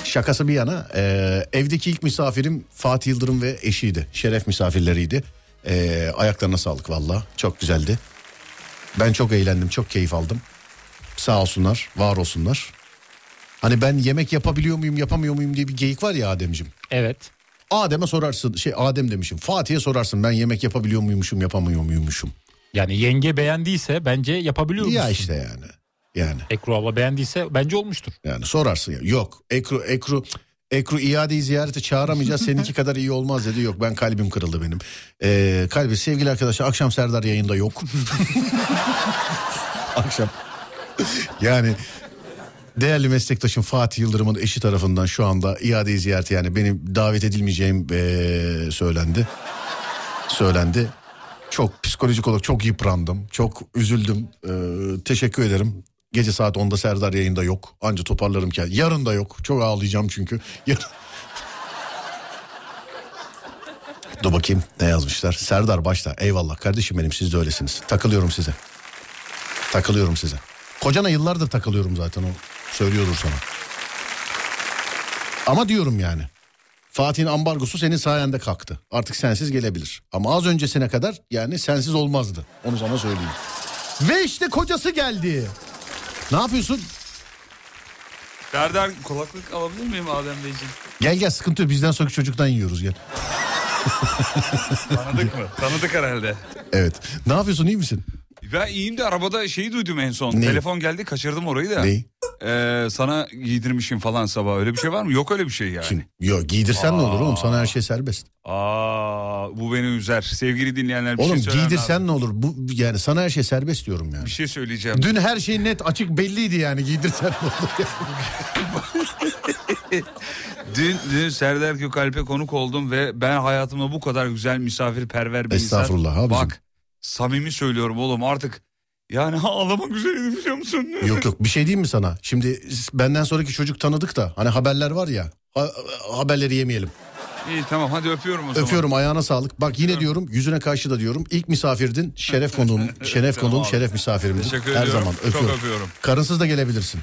Şakası bir yana e, evdeki ilk misafirim Fatih Yıldırım ve eşiydi. Şeref misafirleriydi. E, ayaklarına sağlık valla. Çok güzeldi. Ben çok eğlendim, çok keyif aldım. Sağ olsunlar, var olsunlar. Hani ben yemek yapabiliyor muyum, yapamıyor muyum diye bir geyik var ya Ademciğim. Evet. Adem'e sorarsın, şey Adem demişim. Fatih'e sorarsın ben yemek yapabiliyor muymuşum, yapamıyor muymuşum. Yani yenge beğendiyse bence yapabiliyor musun? Ya işte yani. Yani. Ekru abla beğendiyse bence olmuştur. Yani sorarsın ya. Yok Ekru Ekru Ekru iadeyi ziyarete çağıramayacağız. Seninki kadar iyi olmaz dedi. Yok ben kalbim kırıldı benim. Ee, kalbi sevgili arkadaşlar akşam Serdar yayında yok. akşam. Yani değerli meslektaşım Fatih Yıldırım'ın eşi tarafından şu anda iadeyi ziyarete yani benim davet edilmeyeceğim ee, söylendi. Söylendi. Çok psikolojik olarak çok yıprandım. Çok üzüldüm. Ee, teşekkür ederim. Gece saat 10'da Serdar yayında yok. Anca toparlarım ki. Yarın da yok. Çok ağlayacağım çünkü. Yarın... Dur bakayım ne yazmışlar. Serdar başta. Eyvallah kardeşim benim siz de öylesiniz. Takılıyorum size. Takılıyorum size. Kocana yıllardır takılıyorum zaten o. Söylüyordur sana. Ama diyorum yani. Fatih'in ambargosu senin sayende kalktı. Artık sensiz gelebilir. Ama az öncesine kadar yani sensiz olmazdı. Onu sana söyleyeyim. Ve işte kocası geldi. Ne yapıyorsun? Serdar kulaklık alabilir miyim Adem Beyciğim? Gel gel sıkıntı yok. Bizden sonraki çocuktan yiyoruz gel. Tanıdık mı? Tanıdık herhalde. Evet. Ne yapıyorsun iyi misin? Ben iyiyim de arabada şeyi duydum en son. Ne? Telefon geldi kaçırdım orayı da. Neyi? Ee, sana giydirmişim falan sabah öyle bir şey var mı? Yok öyle bir şey yani. Kim? Yok giydirsen ne olur oğlum sana her şey serbest. Aa bu beni üzer. Sevgili dinleyenler bir oğlum şey söylemem giydirsen ne olur? Bu yani sana her şey serbest diyorum yani. Bir şey söyleyeceğim. Dün her şey net açık belliydi yani giydirsen ne olur? Dün, dün Serdar Gökalp'e konuk oldum ve ben hayatımda bu kadar güzel misafirperver bir insan. Estağfurullah abicim. Bak samimi söylüyorum oğlum artık yani ağlamak üzereydim biliyor musun? yok yok bir şey diyeyim mi sana? Şimdi benden sonraki çocuk tanıdık da hani haberler var ya ha- haberleri yemeyelim. İyi tamam hadi öpüyorum o zaman. Öpüyorum ayağına sağlık. Bak yine diyorum yüzüne karşı da diyorum. İlk misafirdin şeref konuğum, şeref konuğum, şeref misafirimdin. Teşekkür Her ediyorum. zaman Çok öpüyorum. öpüyorum. Karınsız da gelebilirsin.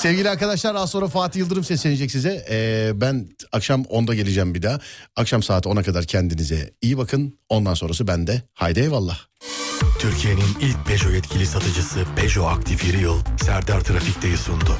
Sevgili arkadaşlar az sonra Fatih Yıldırım seslenecek size. Ee, ben akşam 10'da geleceğim bir daha. Akşam saat 10'a kadar kendinize iyi bakın. Ondan sonrası bende. Haydi eyvallah. Türkiye'nin ilk Peugeot yetkili satıcısı Peugeot Aktif Yeri Yıl Serdar Trafik'teyi sundu.